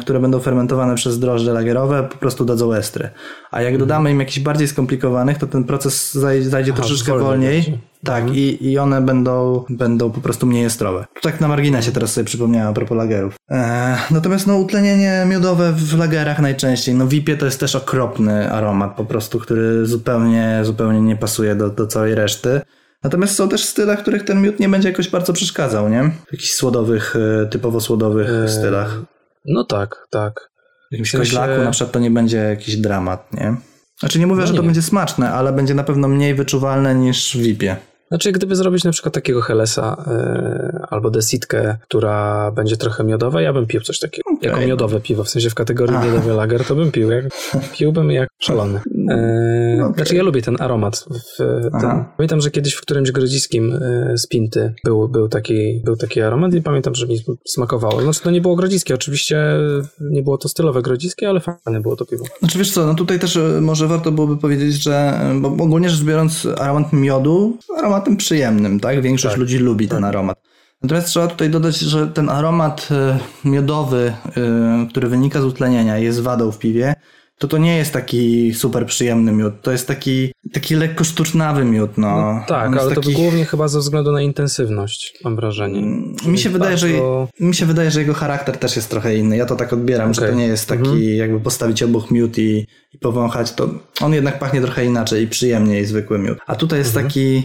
które będą fermentowane przez drożdże lagerowe, po prostu dadzą estry. A jak dodamy im jakichś bardziej skomplikowanych, to ten proces zajdzie, Aha, troszeczkę wolniej. Tak, mhm. i, i one będą, będą po prostu mniej estrowe. Tak na marginesie teraz sobie przypomniałem a propos lagerów. E, natomiast no utlenienie miodowe w lagerach najczęściej. No wipie to jest też okropny aromat po prostu, który zupełnie, zupełnie nie pasuje do, do całej reszty. Natomiast są też style, których ten miód nie będzie jakoś bardzo przeszkadzał, nie? W jakichś słodowych, e, typowo słodowych e, stylach. No tak, tak. W jakimś sensie- koźlaku na przykład to nie będzie jakiś dramat, nie? Znaczy nie mówię, No że to nie. będzie smaczne, ale będzie na pewno mniej wyczuwalne niż w VIP-ie. Znaczy, gdyby zrobić na przykład takiego Helesa e, albo desitkę, która będzie trochę miodowa, ja bym pił coś takiego. Okej. Jako miodowe piwo, w sensie w kategorii Aha. miodowy lager, to bym pił. Jak, <laughs> piłbym jak szalony. E, Okej. Znaczy, ja lubię ten aromat. W, ten. Pamiętam, że kiedyś w którymś grodziskim e, z Pinty był, był, taki, był taki aromat i pamiętam, że mi smakowało. Znaczy, to nie było grodziskie, oczywiście nie było to stylowe grodziskie, ale fajne było to piwo. Znaczy wiesz co, no tutaj też może warto byłoby powiedzieć, że bo ogólnie rzecz biorąc aromat miodu aromatem przyjemnym, tak? Większość Tak. ludzi lubi ten aromat. Natomiast trzeba tutaj dodać, że ten aromat e, miodowy, e, który wynika z utlenienia, jest wadą w piwie, to to nie jest taki super przyjemny miód. To jest taki, taki lekko sztucznawy miód, no. No, tak, ale taki... to głównie chyba ze względu na intensywność, mam wrażenie. Mi się, wydaje, że, Bardzo- mi się wydaje, że jego charakter też jest trochę inny. Ja to tak odbieram, że Okej. to nie jest taki, Mhm. jakby postawić obok miód i, i powąchać, to on jednak pachnie trochę inaczej i przyjemniej zwykły miód. A tutaj jest Mhm. taki,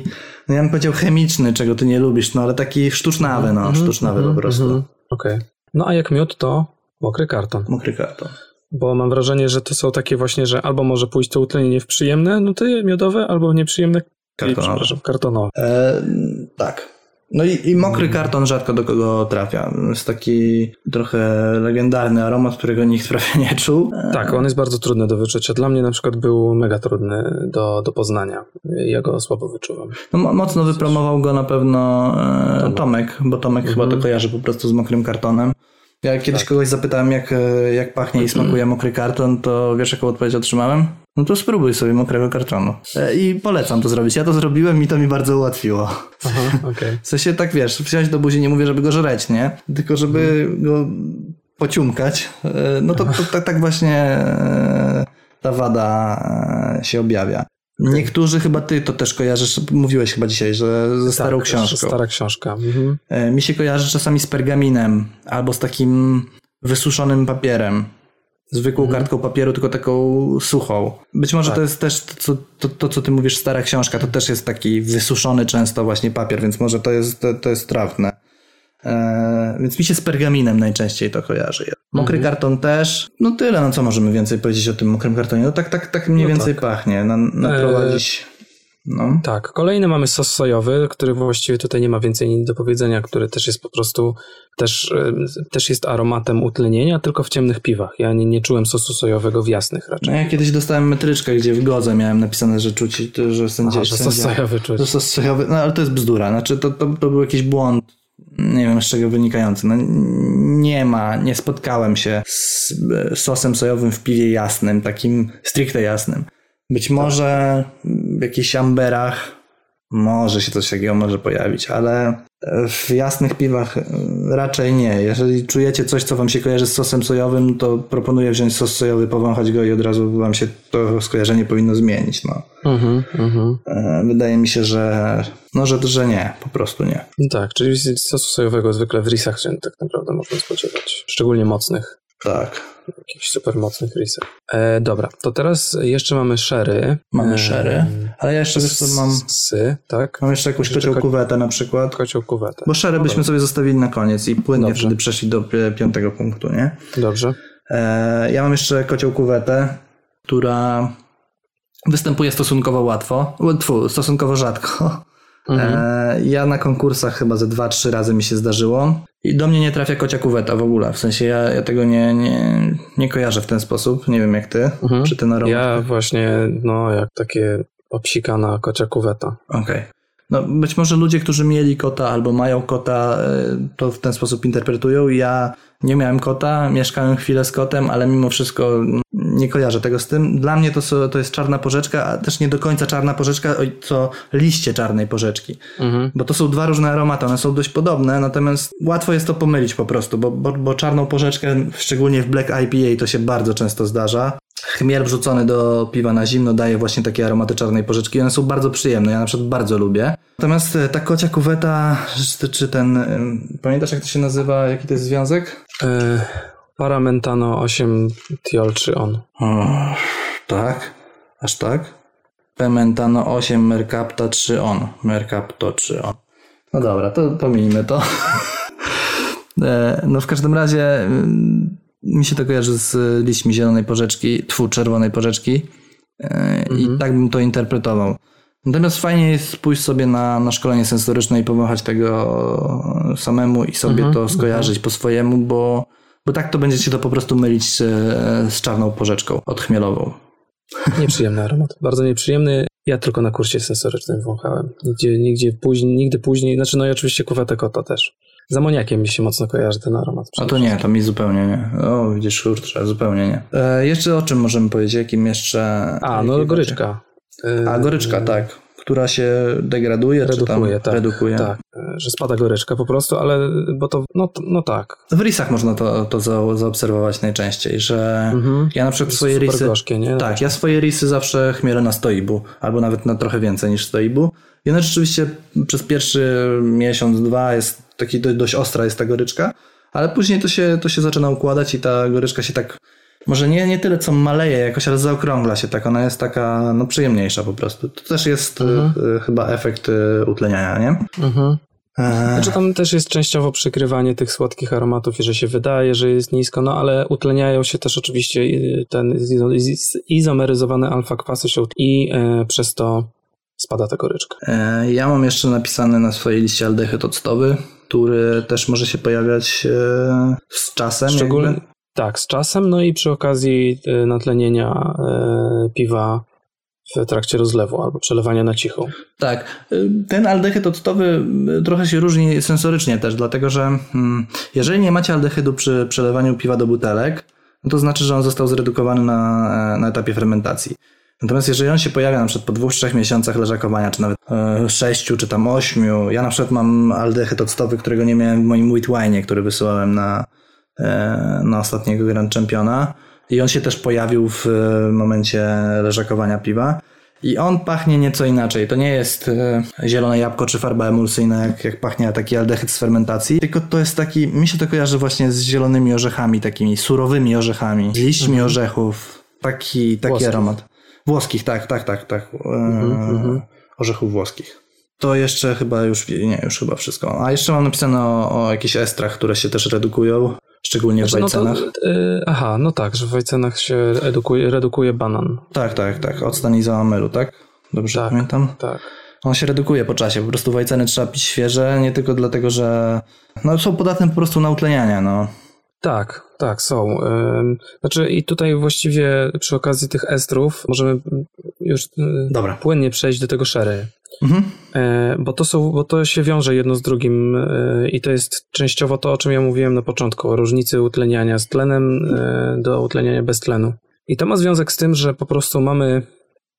no ja bym powiedział chemiczny, czego ty nie lubisz, no ale taki sztucznawy, no, sztucznawy Mhm, po prostu. mhm. Okej. No a jak miód, to mokry karton. Mokry karton. Bo mam wrażenie, że to są takie właśnie, że albo może pójść to utlenienie w przyjemne nuty miodowe, albo w nieprzyjemne Kartonowe. przepraszam, kartonowe. E, tak. No i, i mokry karton rzadko do kogo trafia. Jest taki trochę legendarny aromat, którego nikt prawie nie czuł. E, Tak, on jest bardzo trudny do wyczucia. Dla mnie na przykład był mega trudny do, do poznania. Ja go słabo wyczuwam. No, mo- mocno wypromował go na pewno e, Tomek. Tomek, bo Tomek chyba to kojarzy po prostu z mokrym kartonem. Ja kiedyś kogoś zapytałem, jak, e, jak pachnie i <clears throat> smakuje mokry karton, to wiesz, jaką odpowiedź otrzymałem? No to spróbuj sobie mokrego kartonu. E, I polecam to zrobić. Ja to zrobiłem i to mi bardzo ułatwiło. Aha, <laughs> okej. W sensie tak wiesz, wziąć do buzi, nie mówię, żeby go żreć, nie? Tylko żeby go pociumkać. E, No to, to, tak- tak właśnie ta wada się objawia. Niektórzy chyba ty to też kojarzysz, mówiłeś chyba dzisiaj, że ze starą tak, książką. Stara książka. Mhm. E, Mi się kojarzy czasami z pergaminem albo z takim wysuszonym papierem. Zwykłą kartką papieru, tylko taką suchą. Być może to jest też to co, to, to, co ty mówisz, stara książka, to też jest taki wysuszony często właśnie papier, więc może to jest, to, to jest trafne. E, więc mi się z pergaminem najczęściej to kojarzy. Mokry karton też. No tyle, no co możemy więcej powiedzieć o tym mokrym kartonie? No tak, tak, tak mniej No więcej tak. pachnie. Na, naprowadzić. No. Tak, kolejny mamy sos sojowy, który właściwie tutaj nie ma więcej do powiedzenia, który też jest po prostu, też, e, też jest aromatem utlenienia, tylko w ciemnych piwach. Ja nie, nie czułem sosu sojowego w jasnych raczej. No ja kiedyś dostałem metryczkę, gdzie w godze miałem napisane, że czuć, że sędzia, Aha, że sos sojowy czuć. że sos sojowy, no ale to jest bzdura, znaczy to, to, to był jakiś błąd, nie wiem z czego wynikający, no nie ma, nie spotkałem się z sosem sojowym w piwie jasnym, takim stricte jasnym. Być może w jakichś amberach może się coś takiego może pojawić, ale w jasnych piwach e, raczej nie. Jeżeli czujecie coś, co wam się kojarzy z sosem sojowym, to proponuję wziąć sos sojowy, powąchać go i od razu wam się to skojarzenie powinno zmienić. No. Mhm. E, Wydaje mi się, że no, że, że nie, po prostu nie. No tak, czyli sosu sojowego zwykle w risach się tak naprawdę można spodziewać. Szczególnie mocnych. Tak. Jakichś super mocnych risach. E, dobra, to teraz jeszcze mamy sherry. Mamy E, sherry, ale ja jeszcze co, mam, Sy, tak? mam jeszcze jakąś Jeszcze kocią ko- kuwetę na przykład, Kocioł kuwetę. bo sherry byśmy sobie zostawili na koniec i płynnie Dobrze. wtedy przeszli do pi- piątego punktu, nie? Dobrze. E, ja mam jeszcze kocioł kuwetę, która występuje stosunkowo łatwo, tfu, stosunkowo rzadko. Mhm. E, ja na konkursach chyba ze dwa, trzy razy mi się zdarzyło. I do mnie nie trafia kocia kuweta w ogóle. W sensie ja, ja tego nie, nie, nie kojarzę w ten sposób. Nie wiem jak ty. Mhm. Czy ten aromat. Ja właśnie, no jak takie obsikana kocia kuweta. Okej. No, być może ludzie, którzy mieli kota albo mają kota, e, to w ten sposób interpretują. Ja nie miałem kota, mieszkałem chwilę z kotem, ale mimo wszystko nie kojarzę tego z tym. Dla mnie to, so- to jest czarna porzeczka, a też nie do końca czarna porzeczka, co liście czarnej porzeczki. Mhm. Bo to są dwa różne aromaty, one są dość podobne, natomiast łatwo jest to pomylić po prostu, bo, bo, bo czarną porzeczkę, szczególnie w Black IPA, to się bardzo często zdarza. Chmiel wrzucony do piwa na zimno daje właśnie takie aromaty czarnej porzeczki one są bardzo przyjemne, ja na przykład bardzo lubię. Natomiast e, ta kocia kuweta, czy, ten, pamiętasz jak to się nazywa, jaki to jest związek? E, Paramentano 8 Tiol 3 on. O, tak, aż tak? Pementano 8, Mercapta 3 on, Mercapto 3 on. No dobra, to pomijmy to. <laughs> E, No w każdym razie mm, mi się to kojarzy z liśćmi zielonej porzeczki, tfu, czerwonej porzeczki e, i Mhm. tak bym to interpretował. Natomiast fajnie jest pójść sobie na, na szkolenie sensoryczne i powąchać tego samemu i sobie Mhm, to skojarzyć po swojemu, bo, bo tak to będzie ci to po prostu mylić e, z czarną porzeczką odchmielową. Nieprzyjemny aromat. Bardzo nieprzyjemny. Ja tylko na kursie sensorycznym wąchałem. Nigdzie, nigdzie później, nigdy później. Znaczy, no i oczywiście kuwetę kota też. Z amoniakiem mi się mocno kojarzy ten aromat. A to nie, to mi zupełnie nie. O, widzisz, kurczę, zupełnie nie. E, jeszcze o czym możemy powiedzieć? Jakim jeszcze... A, no goryczka. A, goryczka, tak. Która się degraduje, Redukuje, czy tam tak. redukuje. Tak, że spada goryczka po prostu, ale bo to, no, no tak. W risach można to, to za, zaobserwować najczęściej, że Mhm. ja na przykład swoje risy... gorzkie, nie? Tak, ja swoje risy zawsze chmielę na stoibu, albo nawet na trochę więcej niż stoibu. I ona rzeczywiście przez pierwszy miesiąc, dwa jest taki do, dość ostra jest ta goryczka, ale później to się, to się zaczyna układać i ta goryczka się tak, może nie, nie tyle co maleje jakoś, ale zaokrągla się tak, ona jest taka no przyjemniejsza po prostu. To też jest Mhm. y, chyba efekt y, utleniania, nie? Mhm. E, Znaczy tam też jest częściowo przykrywanie tych słodkich aromatów i że się wydaje, że jest nisko, no ale utleniają się też oczywiście y, ten izo- iz- izomeryzowany alfa-kwasy się i e, przez to spada ta goryczka. E, Ja mam jeszcze napisany na swojej liście aldehyd octowy, który też może się pojawiać z czasem. Szczególnie jakby. Tak, z czasem, no i przy okazji e, natlenienia e, piwa w trakcie rozlewu albo przelewania na cichą. Tak. Y, Ten aldehyd octowy y, trochę się różni sensorycznie też, dlatego że mm, jeżeli nie macie aldehydu przy przelewaniu piwa do butelek, no to znaczy, że on został zredukowany na, e, na etapie fermentacji. Natomiast jeżeli on się pojawia na przykład po dwóch, trzech miesiącach leżakowania, czy nawet e, sześciu, czy tam ośmiu, ja na przykład mam aldehyd octowy, którego nie miałem w moim wheat wine'ie, który wysyłałem na, na ostatniego Grand Championa i on się też pojawił w e, momencie leżakowania piwa. I on pachnie nieco inaczej. To nie jest e, zielone jabłko czy farba emulsyjna, jak, jak pachnie taki aldehyd z fermentacji, tylko to jest taki, mi się to kojarzy właśnie z zielonymi orzechami, takimi surowymi orzechami, z liśćmi orzechów, taki, taki Włoskich. aromat. Włoskich, tak, tak, tak, tak. E, mhm. Orzechów włoskich. To jeszcze chyba już, nie, już chyba wszystko. A jeszcze mam napisane o, o jakichś estrach, które się też redukują, szczególnie w Znaczy, no to, wajcenach. e, aha, no tak, że w wajcenach się edukuje, redukuje banan. Tak, tak, tak. Octan izoameru, tak? Dobrze Tak. pamiętam? Tak. On się redukuje po czasie. Po prostu wajceny trzeba pić świeże, nie tylko dlatego, że no, są podatne po prostu na utlenianie. No. Tak, tak, są. Znaczy i tutaj właściwie przy okazji tych estrów możemy już y, Dobra. płynnie przejść do tego sherry. Mhm. E, Bo to, są, bo to się wiąże jedno z drugim e, i to jest częściowo to, o czym ja mówiłem na początku, o różnicy utleniania z tlenem e, do utleniania bez tlenu. I to ma związek z tym, że po prostu mamy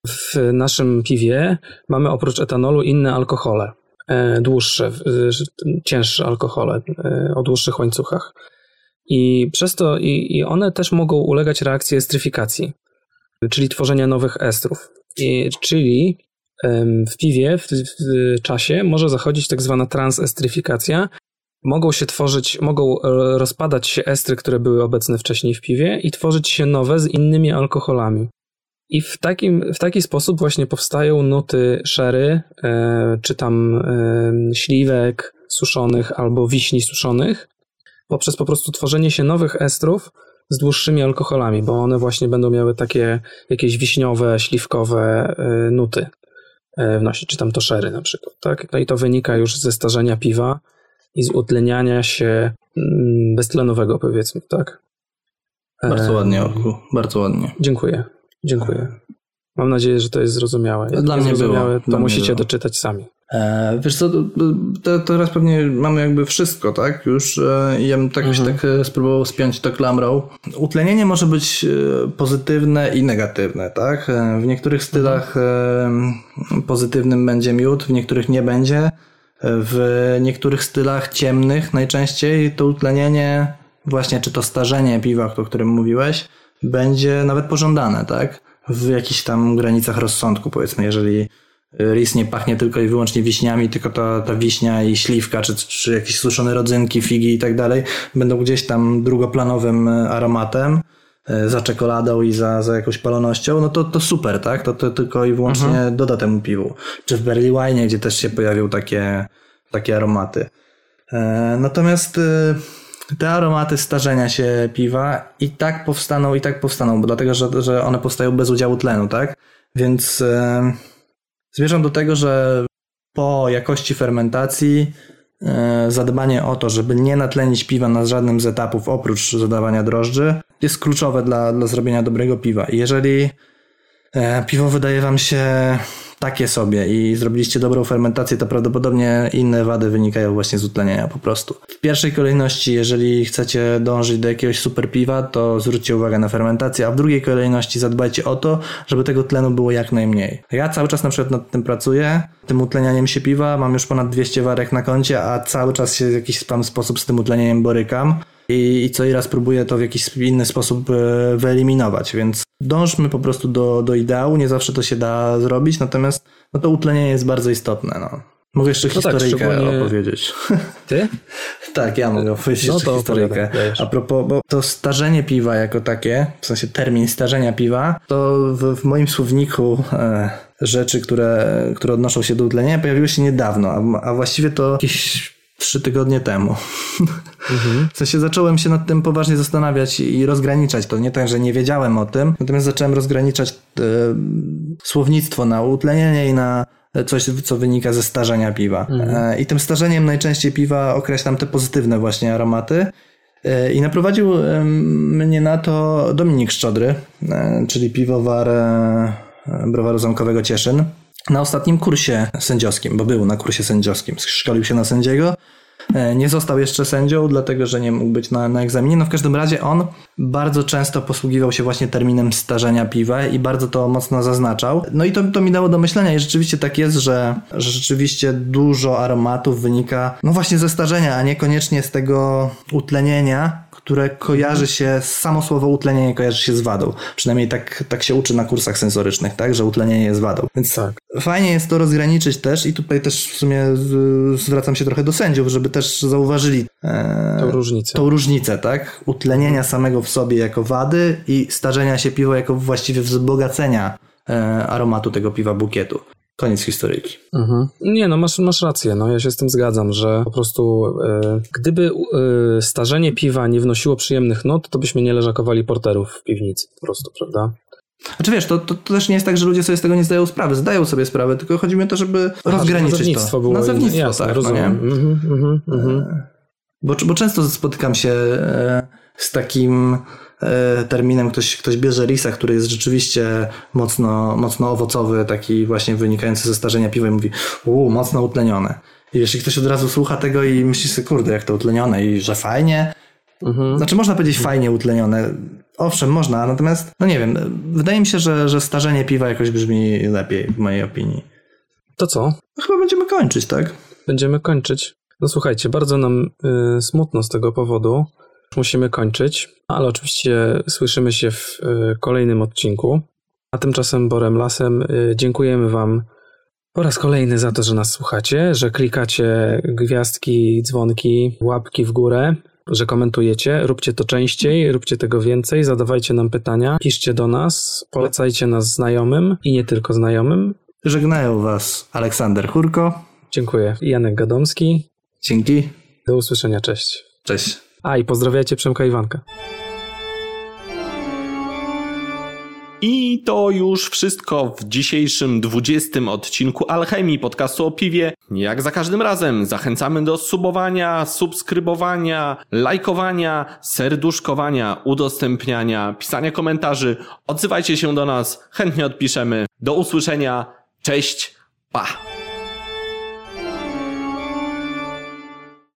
w naszym piwie, mamy oprócz etanolu inne alkohole, dłuższe, cięższe alkohole o dłuższych łańcuchach. I przez to, i, i one też mogą ulegać reakcji estryfikacji, czyli tworzenia nowych estrów. I, czyli w piwie w, w czasie może zachodzić tak zwana transestryfikacja. Mogą się tworzyć, mogą e, rozpadać się estry, które były obecne wcześniej w piwie i tworzyć się nowe z innymi alkoholami. I w, takim, w taki sposób właśnie powstają nuty sherry, e, czy tam e, śliwek suszonych albo wiśni suszonych, poprzez po prostu tworzenie się nowych estrów z dłuższymi alkoholami, bo one właśnie będą miały takie jakieś wiśniowe, śliwkowe nuty wnosić, czy tam to sherry na przykład, tak? No i to wynika już ze starzenia piwa i z utleniania się mm, beztlenowego powiedzmy, tak? Bardzo E, ładnie, Orku. Bardzo ładnie. Dziękuję, dziękuję. Mam nadzieję, że to jest zrozumiałe. Jak Dla nie mnie było. zrozumiałe, to Dla musicie było. doczytać sami. E, wiesz co, to, teraz pewnie mamy jakby wszystko, tak? Już e, ja bym tak, Mhm. tak e, spróbował spiąć to klamrą. Utlenienie może być pozytywne i negatywne, tak? W niektórych stylach e, pozytywnym będzie miód, w niektórych nie będzie. W niektórych stylach ciemnych najczęściej to utlenienie, właśnie czy to starzenie piwa, o którym mówiłeś, będzie nawet pożądane, tak? W jakichś tam granicach rozsądku, powiedzmy, jeżeli Ris nie pachnie tylko i wyłącznie wiśniami, tylko ta, ta wiśnia i śliwka, czy, czy jakieś suszone rodzynki, figi i tak dalej, będą gdzieś tam drugoplanowym e, aromatem, e, za czekoladą i za, za jakąś palonością, no to, to super, tak? To, to tylko i wyłącznie doda temu piwu. Czy w Barley Wine, gdzie też się pojawią takie, takie aromaty. E, Natomiast te aromaty starzenia się piwa i tak powstaną, i tak powstaną, bo dlatego, że, że one powstają bez udziału tlenu, tak? Więc zmierzam do tego, że po jakości fermentacji e, zadbanie o to, żeby nie natlenić piwa na żadnym z etapów oprócz dodawania drożdży jest kluczowe dla, dla zrobienia dobrego piwa. Jeżeli e, piwo wydaje wam się takie sobie. I zrobiliście dobrą fermentację, to prawdopodobnie inne wady wynikają właśnie z utlenienia po prostu. W pierwszej kolejności, jeżeli chcecie dążyć do jakiegoś super piwa, to zwróćcie uwagę na fermentację, a w drugiej kolejności zadbajcie o to, żeby tego tlenu było jak najmniej. Ja cały czas na przykład nad tym pracuję, tym utlenianiem się piwa, mam już ponad 200 warek na koncie, a cały czas się w jakiś tam sposób z tym utlenieniem borykam i, i co i raz próbuję to w jakiś inny sposób e, wyeliminować, więc dążmy po prostu do, do ideału, nie zawsze to się da zrobić, natomiast no to utlenienie jest bardzo istotne. No. Mogę jeszcze no tak, historyjkę tak, szczególnie... opowiedzieć. <laughs> Ty? tak, ja mogę opowiedzieć no jeszcze historyjkę. A propos, bo to starzenie piwa jako takie, w sensie termin starzenia piwa, to w, w moim słowniku e, rzeczy, które, które odnoszą się do utlenienia pojawiły się niedawno, a, a właściwie to jakieś trzy tygodnie temu. Mhm. W sensie zacząłem się nad tym poważnie zastanawiać i rozgraniczać to. Nie tak, że nie wiedziałem o tym, natomiast zacząłem rozgraniczać e, słownictwo na utlenienie i na coś, co wynika ze starzenia piwa. Mhm. E, I tym starzeniem najczęściej piwa określam te pozytywne właśnie aromaty. E, I naprowadził mnie na to Dominik Szczodry, czyli piwowar browaru zamkowego Cieszyn na ostatnim kursie sędziowskim, bo był na kursie sędziowskim, szkolił się na sędziego. E, nie został jeszcze sędzią, dlatego że nie mógł być na, na egzaminie. No w każdym razie on bardzo często posługiwał się właśnie terminem starzenia piwa i bardzo to mocno zaznaczał. No i to, to mi dało do myślenia i rzeczywiście tak jest, że, że rzeczywiście dużo aromatów wynika no właśnie ze starzenia, a niekoniecznie z tego utlenienia, które kojarzy się, samo słowo utlenienie kojarzy się z wadą. Przynajmniej tak, tak się uczy na kursach sensorycznych, tak, że utlenienie jest wadą. Więc tak. fajnie jest to rozgraniczyć też i tutaj też w sumie zwracam się trochę do sędziów, żeby też zauważyli e, tą różnicę. Tą różnicę, tak? Utlenienia samego w sobie jako wady i starzenia się piwa jako właściwie wzbogacenia e, aromatu tego piwa bukietu. Koniec historyjki. Mhm. Nie, no masz, masz rację, no ja się z tym zgadzam, że po prostu e, gdyby e, starzenie piwa nie wnosiło przyjemnych nut, to byśmy nie leżakowali porterów w piwnicy po prostu, prawda? Znaczy wiesz, to, to, to, też nie jest tak, że ludzie sobie z tego nie zdają sprawy. Zdają sobie sprawę, tylko chodzi mi o to, żeby Aha, rozgraniczyć nazewnictwo to. Było nazewnictwo jasne, tak, rozumiem. No mhm, mhm, mhm. E, bo, bo często spotykam się e, z takim terminem ktoś, ktoś bierze risa, który jest rzeczywiście mocno, mocno owocowy, taki właśnie wynikający ze starzenia piwa i mówi, uuu, mocno utlenione. I jeśli ktoś od razu słucha tego i myśli sobie, kurde, jak to utlenione i że fajnie, mhm. znaczy można powiedzieć fajnie utlenione, owszem, można, natomiast, no nie wiem, wydaje mi się, że, że starzenie piwa jakoś brzmi lepiej, w mojej opinii. To co? No chyba będziemy kończyć, tak? Będziemy kończyć. No słuchajcie, bardzo nam y, smutno z tego powodu musimy kończyć, ale oczywiście słyszymy się w y, kolejnym odcinku. A tymczasem Borem Lasem y, dziękujemy Wam po raz kolejny za to, że nas słuchacie, że klikacie gwiazdki, dzwonki, łapki w górę, że komentujecie. Róbcie to częściej, róbcie tego więcej, zadawajcie nam pytania, piszcie do nas, polecajcie nas znajomym i nie tylko znajomym. Żegnają Was Aleksander Hurko. Dziękuję. Janek Gadomski. Dzięki. Do usłyszenia. Cześć. Cześć. A i pozdrawiajcie Przemka Iwanka. I to już wszystko w dzisiejszym 20 odcinku Alchemii podcastu o piwie. Jak za każdym razem zachęcamy do subowania, subskrybowania, lajkowania, serduszkowania, udostępniania, pisania komentarzy. Odzywajcie się do nas, chętnie odpiszemy. Do usłyszenia. Cześć. Pa.